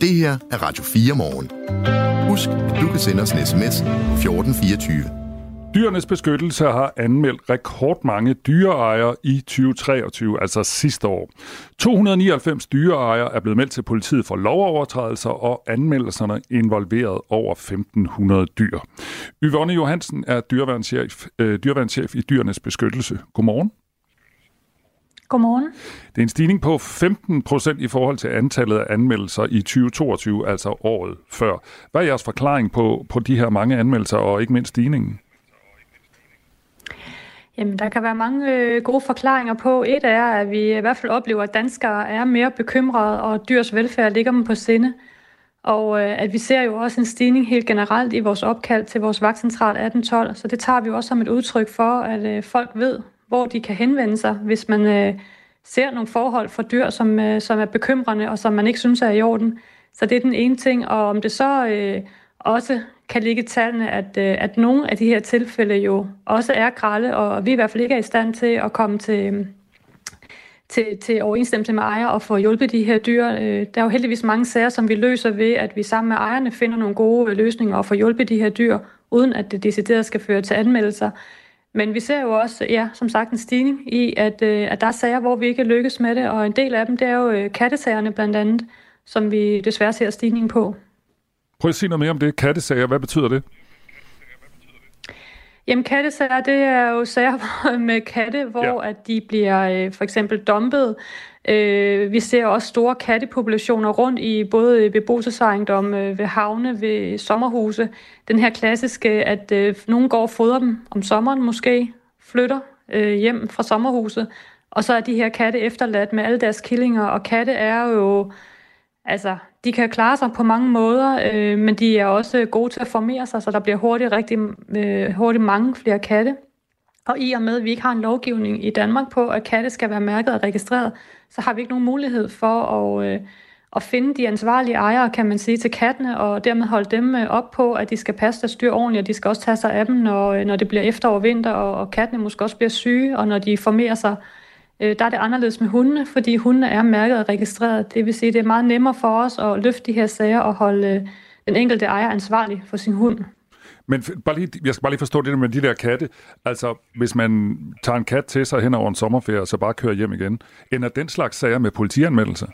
Det her er Radio 4 morgen. Husk, at du kan sende os en sms 1424. Dyrenes Beskyttelse har anmeldt rekordmange dyreejere i 2023, altså sidste år. 299 dyreejere er blevet meldt til politiet for lovovertrædelser, og anmeldelserne involveret over 1500 dyr. Yvonne Johansen er dyreværnschef, øh, dyreværnschef i Dyrenes Beskyttelse. Godmorgen. Godmorgen. Det er en stigning på 15 procent i forhold til antallet af anmeldelser i 2022, altså året før. Hvad er jeres forklaring på, på de her mange anmeldelser og ikke mindst stigningen? Jamen, der kan være mange øh, gode forklaringer på. Et er, at vi i hvert fald oplever, at danskere er mere bekymrede, og dyrs velfærd ligger dem på sinde. Og øh, at vi ser jo også en stigning helt generelt i vores opkald til vores vagtcentral 1812. Så det tager vi også som et udtryk for, at øh, folk ved, hvor de kan henvende sig, hvis man øh, ser nogle forhold for dyr, som, øh, som er bekymrende, og som man ikke synes er i orden. Så det er den ene ting. Og om det så øh, også kan ligge tallene, at, øh, at nogle af de her tilfælde jo også er kralde, og vi i hvert fald ikke er i stand til at komme til, øh, til, til overensstemmelse med ejer og få hjulpet de her dyr. Øh, der er jo heldigvis mange sager, som vi løser ved, at vi sammen med ejerne finder nogle gode løsninger og får hjulpet de her dyr, uden at det decideret skal føre til anmeldelser. Men vi ser jo også, ja, som sagt, en stigning i, at, at der er sager, hvor vi ikke lykkes med det, og en del af dem, det er jo kattesagerne blandt andet, som vi desværre ser stigning på. Prøv at sige noget mere om det. Kattesager, hvad betyder det? Jamen kattesager, det er jo sager med katte, hvor ja. at de bliver øh, for eksempel dumpet. Øh, vi ser også store kattepopulationer rundt i både beboelsesejendomme, ved havne, ved sommerhuse. Den her klassiske, at øh, nogen går og fodrer dem om sommeren måske, flytter øh, hjem fra sommerhuset, og så er de her katte efterladt med alle deres killinger, og katte er jo Altså, de kan klare sig på mange måder, øh, men de er også gode til at formere sig, så der bliver hurtigt, rigtig, øh, hurtigt mange flere katte. Og i og med, at vi ikke har en lovgivning i Danmark på, at katte skal være mærket og registreret, så har vi ikke nogen mulighed for at, øh, at finde de ansvarlige ejere, kan man sige, til kattene, og dermed holde dem øh, op på, at de skal passe deres dyr ordentligt, og de skal også tage sig af dem, når, øh, når det bliver efterår og vinter, og, og kattene måske også bliver syge, og når de formerer sig Øh, der er det anderledes med hundene, fordi hundene er mærket og registreret. Det vil sige, at det er meget nemmere for os at løfte de her sager og holde øh, den enkelte ejer ansvarlig for sin hund. Men bare lige, jeg skal bare lige forstå det med de der katte. Altså, hvis man tager en kat til sig hen over en sommerferie, og så bare kører hjem igen, ender den slags sager med politianmeldelse?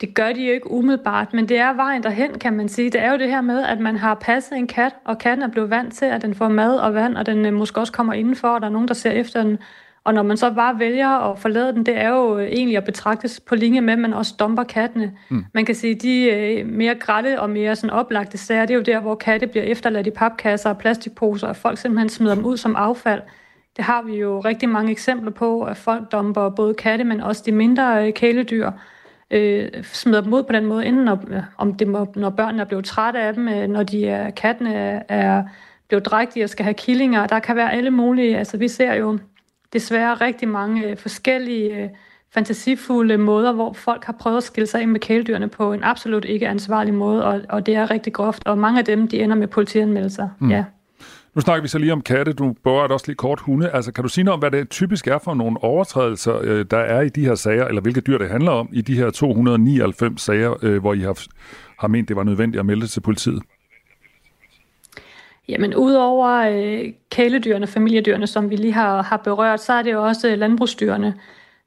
Det gør de jo ikke umiddelbart, men det er vejen derhen, kan man sige. Det er jo det her med, at man har passet en kat, og katten er blevet vant til, at den får mad og vand, og den øh, måske også kommer indenfor, og der er nogen, der ser efter den. Og når man så bare vælger at forlade den, det er jo egentlig at betragtes på linje med, at man også domper kattene. Mm. Man kan sige, de øh, mere grætte og mere sådan oplagte sager, det er jo der, hvor katte bliver efterladt i papkasser og plastikposer, og folk simpelthen smider dem ud som affald. Det har vi jo rigtig mange eksempler på, at folk domper både katte, men også de mindre øh, kæledyr. øh, smider dem ud på den måde, enten når, om det må, når børnene er blevet trætte af dem, øh, når de er, kattene er blevet drægtige og skal have killinger. Der kan være alle mulige, altså vi ser jo desværre rigtig mange øh, forskellige øh, fantasifulde måder, hvor folk har prøvet at skille sig ind med kæledyrene på en absolut ikke ansvarlig måde, og, og det er rigtig groft, og mange af dem, de ender med politianmeldelser. Mm. Ja. Nu snakker vi så lige om katte, du berørte også lige kort hunde. Altså, kan du sige noget om, hvad det typisk er for nogle overtrædelser, øh, der er i de her sager, eller hvilke dyr det handler om i de her 299 sager, hvor I har, har ment, det var nødvendigt at melde til politiet? Jamen, udover øh, kæledyrene, familiedyrene, som vi lige har, har berørt, så er det jo også øh, landbrugsdyrene.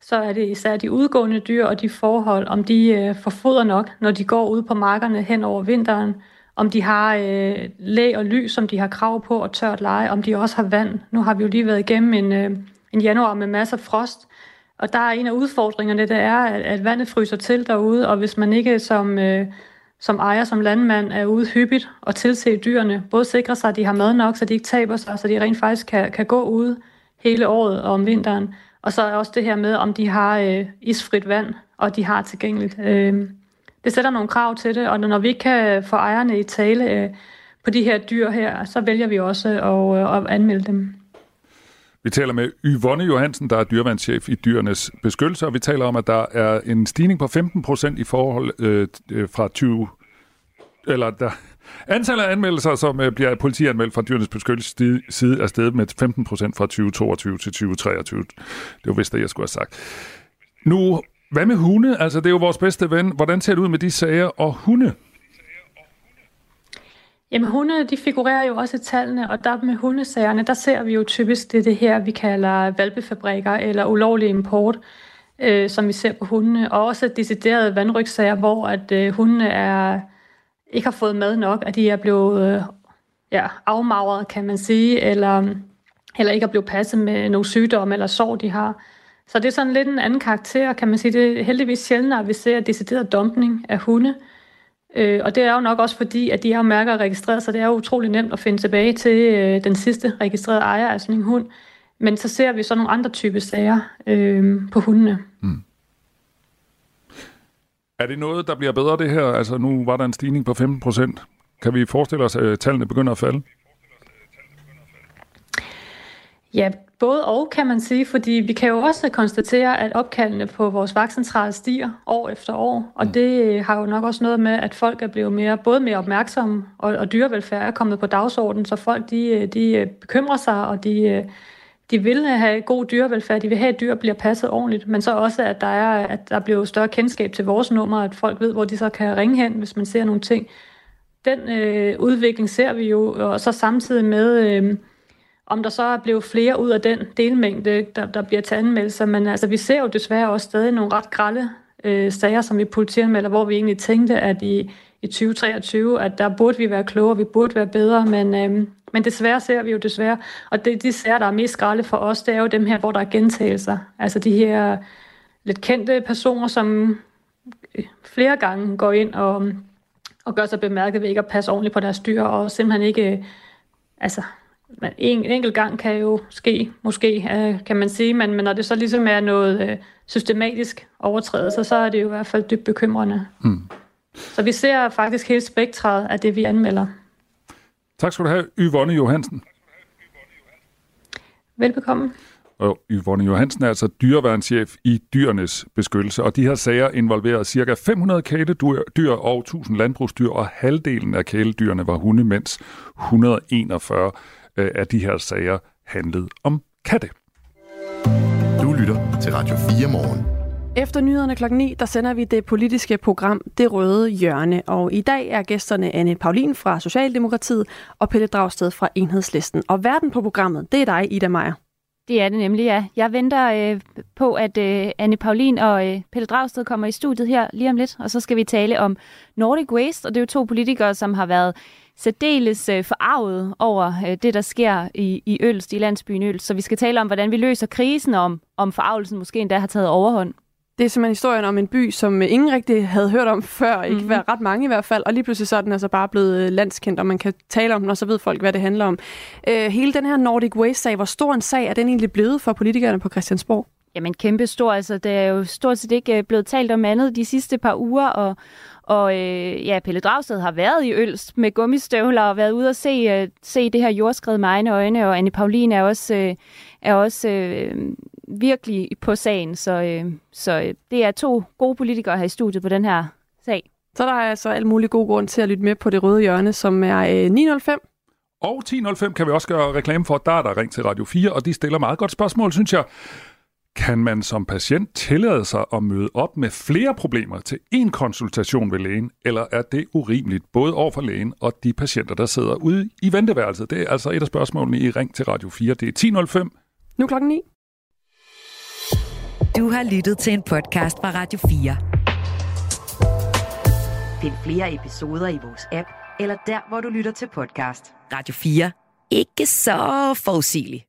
Så er det især de udgående dyr og de forhold, om de øh, får foder nok, når de går ud på markerne hen over vinteren, om de har øh, læ og lys, som de har krav på, og tørt leje, om de også har vand. Nu har vi jo lige været igennem en, øh, en januar med masser af frost, og der er en af udfordringerne, det er, at, at vandet fryser til derude, og hvis man ikke som, øh, som ejer, som landmand, er ude hyppigt og tilse dyrene, både sikre sig, at de har mad nok, så de ikke taber sig, så de rent faktisk kan, kan gå ude hele året og om vinteren. Og så er også det her med, om de har øh, isfrit vand, og de har tilgængeligt. Øh, det sætter nogle krav til det, og når vi ikke kan få ejerne i tale øh, på de her dyr her, så vælger vi også at, øh, at anmelde dem. Vi taler med Yvonne Johansen, der er dyrevandschef i dyrenes beskyttelse, og vi taler om, at der er en stigning på 15 procent i forhold øh, øh fra 20... Eller der, Antallet af anmeldelser, som øh, bliver politianmeldt fra dyrenes beskyttelse side, er steget med 15 procent fra 2022 til 2023. Det var vist det, jeg skulle have sagt. Nu hvad med hunde? Altså, det er jo vores bedste ven. Hvordan ser det ud med de sager og hunde? Jamen hunde, de figurerer jo også i tallene, og der med hundesagerne, der ser vi jo typisk det, det her, vi kalder valpefabrikker eller ulovlig import, øh, som vi ser på hundene, og også deciderede vandrygsager, hvor at øh, hundene er, ikke har fået mad nok, at de er blevet øh, ja, afmagret, kan man sige, eller, eller ikke er blevet passet med nogle sygdomme eller sår, de har. Så det er sådan lidt en anden karakter, kan man sige. Det er heldigvis sjældent, at vi ser decideret dumpning af hunde. Øh, Øh, og det er jo nok også fordi, at de her mærker er registreret, så det er jo utrolig nemt at finde tilbage til øh, den sidste registrerede ejer af sådan en hund. Men så ser vi så nogle andre typer sager øh, på hundene. Mm. Er det noget, der bliver bedre det her? Altså nu var der en stigning på 15 procent. Kan vi forestille os, at tallene begynder at falde? Ja, både og kan man sige, fordi vi kan jo også konstatere, at opkaldene på vores vagtcentrale stiger år efter år, og mm. det har jo nok også noget med, at folk er blevet mere, både mere opmærksomme, og, og dyrevelfærd er kommet på dagsordenen, så folk de, de bekymrer sig, og de, de vil have god dyrevelfærd, de vil have, at dyr bliver passet ordentligt, men så også, at der er, at der bliver større kendskab til vores nummer, at folk ved, hvor de så kan ringe hen, hvis man ser nogle ting. Den øh, udvikling ser vi jo, og så samtidig med... Øh, om der så er blevet flere ud af den delmængde, der, der bliver til anmeldelser, men altså, vi ser jo desværre også stadig nogle ret grælde øh, sager, som vi politianmelder, hvor vi egentlig tænkte, at i, i 2023, at der burde vi være klogere, vi burde være bedre, men, øh, men desværre ser vi jo desværre, og det, de sager, der er mest grælde for os, det er jo dem her, hvor der er gentagelser. Altså de her lidt kendte personer, som øh, flere gange går ind og, og gør sig bemærket ved ikke at passe ordentligt på deres dyr, og simpelthen ikke, øh, altså, altså en, en enkelt gang kan jo ske, måske, øh, kan man sige, men, men når det så ligesom er noget øh, systematisk overtrædelse, så er det jo i hvert fald dybt bekymrende. Mm. Så vi ser faktisk hele spektret af det, vi anmelder. Tak skal du have, Yvonne Johansen. Velbekomme. Og Yvonne Johansen er altså dyreværnschef i dyrenes beskyttelse, og de her sager involverer ca. 500 kæledyr og 1000 landbrugsdyr, og halvdelen af kæledyrene var hunde, mens 141 øh, af de her sager handlede om katte. Du lytter til Radio 4 morgen. Efter nyhederne klokken 9, der sender vi det politiske program Det Røde Hjørne. Og i dag er gæsterne Anne Paulin fra Socialdemokratiet og Pelle Dragsted fra Enhedslisten. Og verden på programmet, det er dig, Ida Meier. Det er det nemlig, ja. Jeg venter øh, på, at øh, Anne Paulin og øh, Pelle Dragsted kommer i studiet her lige om lidt, og så skal vi tale om Nordic Waste, og det er jo to politikere, som har været særdeles øh, forarvet over øh, det, der sker i, i Ølst, i landsbyen Ølst. Så vi skal tale om, hvordan vi løser krisen, om, om forarvelsen måske endda har taget overhånd. Det er simpelthen historien om en by, som ingen rigtig havde hørt om før, ikke mm-hmm. ret mange i hvert fald, og lige pludselig så er den altså bare blevet øh, landskendt, og man kan tale om den, og så ved folk, hvad det handler om. Øh, hele den her Nordic Waste-sag, hvor stor en sag er den egentlig blevet for politikerne på Christiansborg? Jamen kæmpe stor, altså det er jo stort set ikke øh, blevet talt om andet de sidste par uger, og, og øh, ja, Pelle Dragsted har været i Ølst med gummistøvler og været ude og se, øh, se det her jordskred med egne øjne, og Anne Paulin er også, øh, er også øh, virkelig på sagen, så, øh, så øh, det er to gode politikere her i studiet på den her sag. Så der er altså alt mulig god grund til at lytte med på det røde hjørne, som er øh, 905. Og 10.05 kan vi også gøre reklame for, der er der ring til Radio 4, og de stiller meget godt spørgsmål, synes jeg. Kan man som patient tillade sig at møde op med flere problemer til én konsultation ved lægen, eller er det urimeligt både over for lægen og de patienter, der sidder ude i venteværelset? Det er altså et af spørgsmålene i Ring til Radio 4. Det er 10.05. Nu klokken 9. Du har lyttet til en podcast fra Radio 4. Find flere episoder i vores app, eller der, hvor du lytter til podcast. Radio 4. Ikke så forudsigeligt.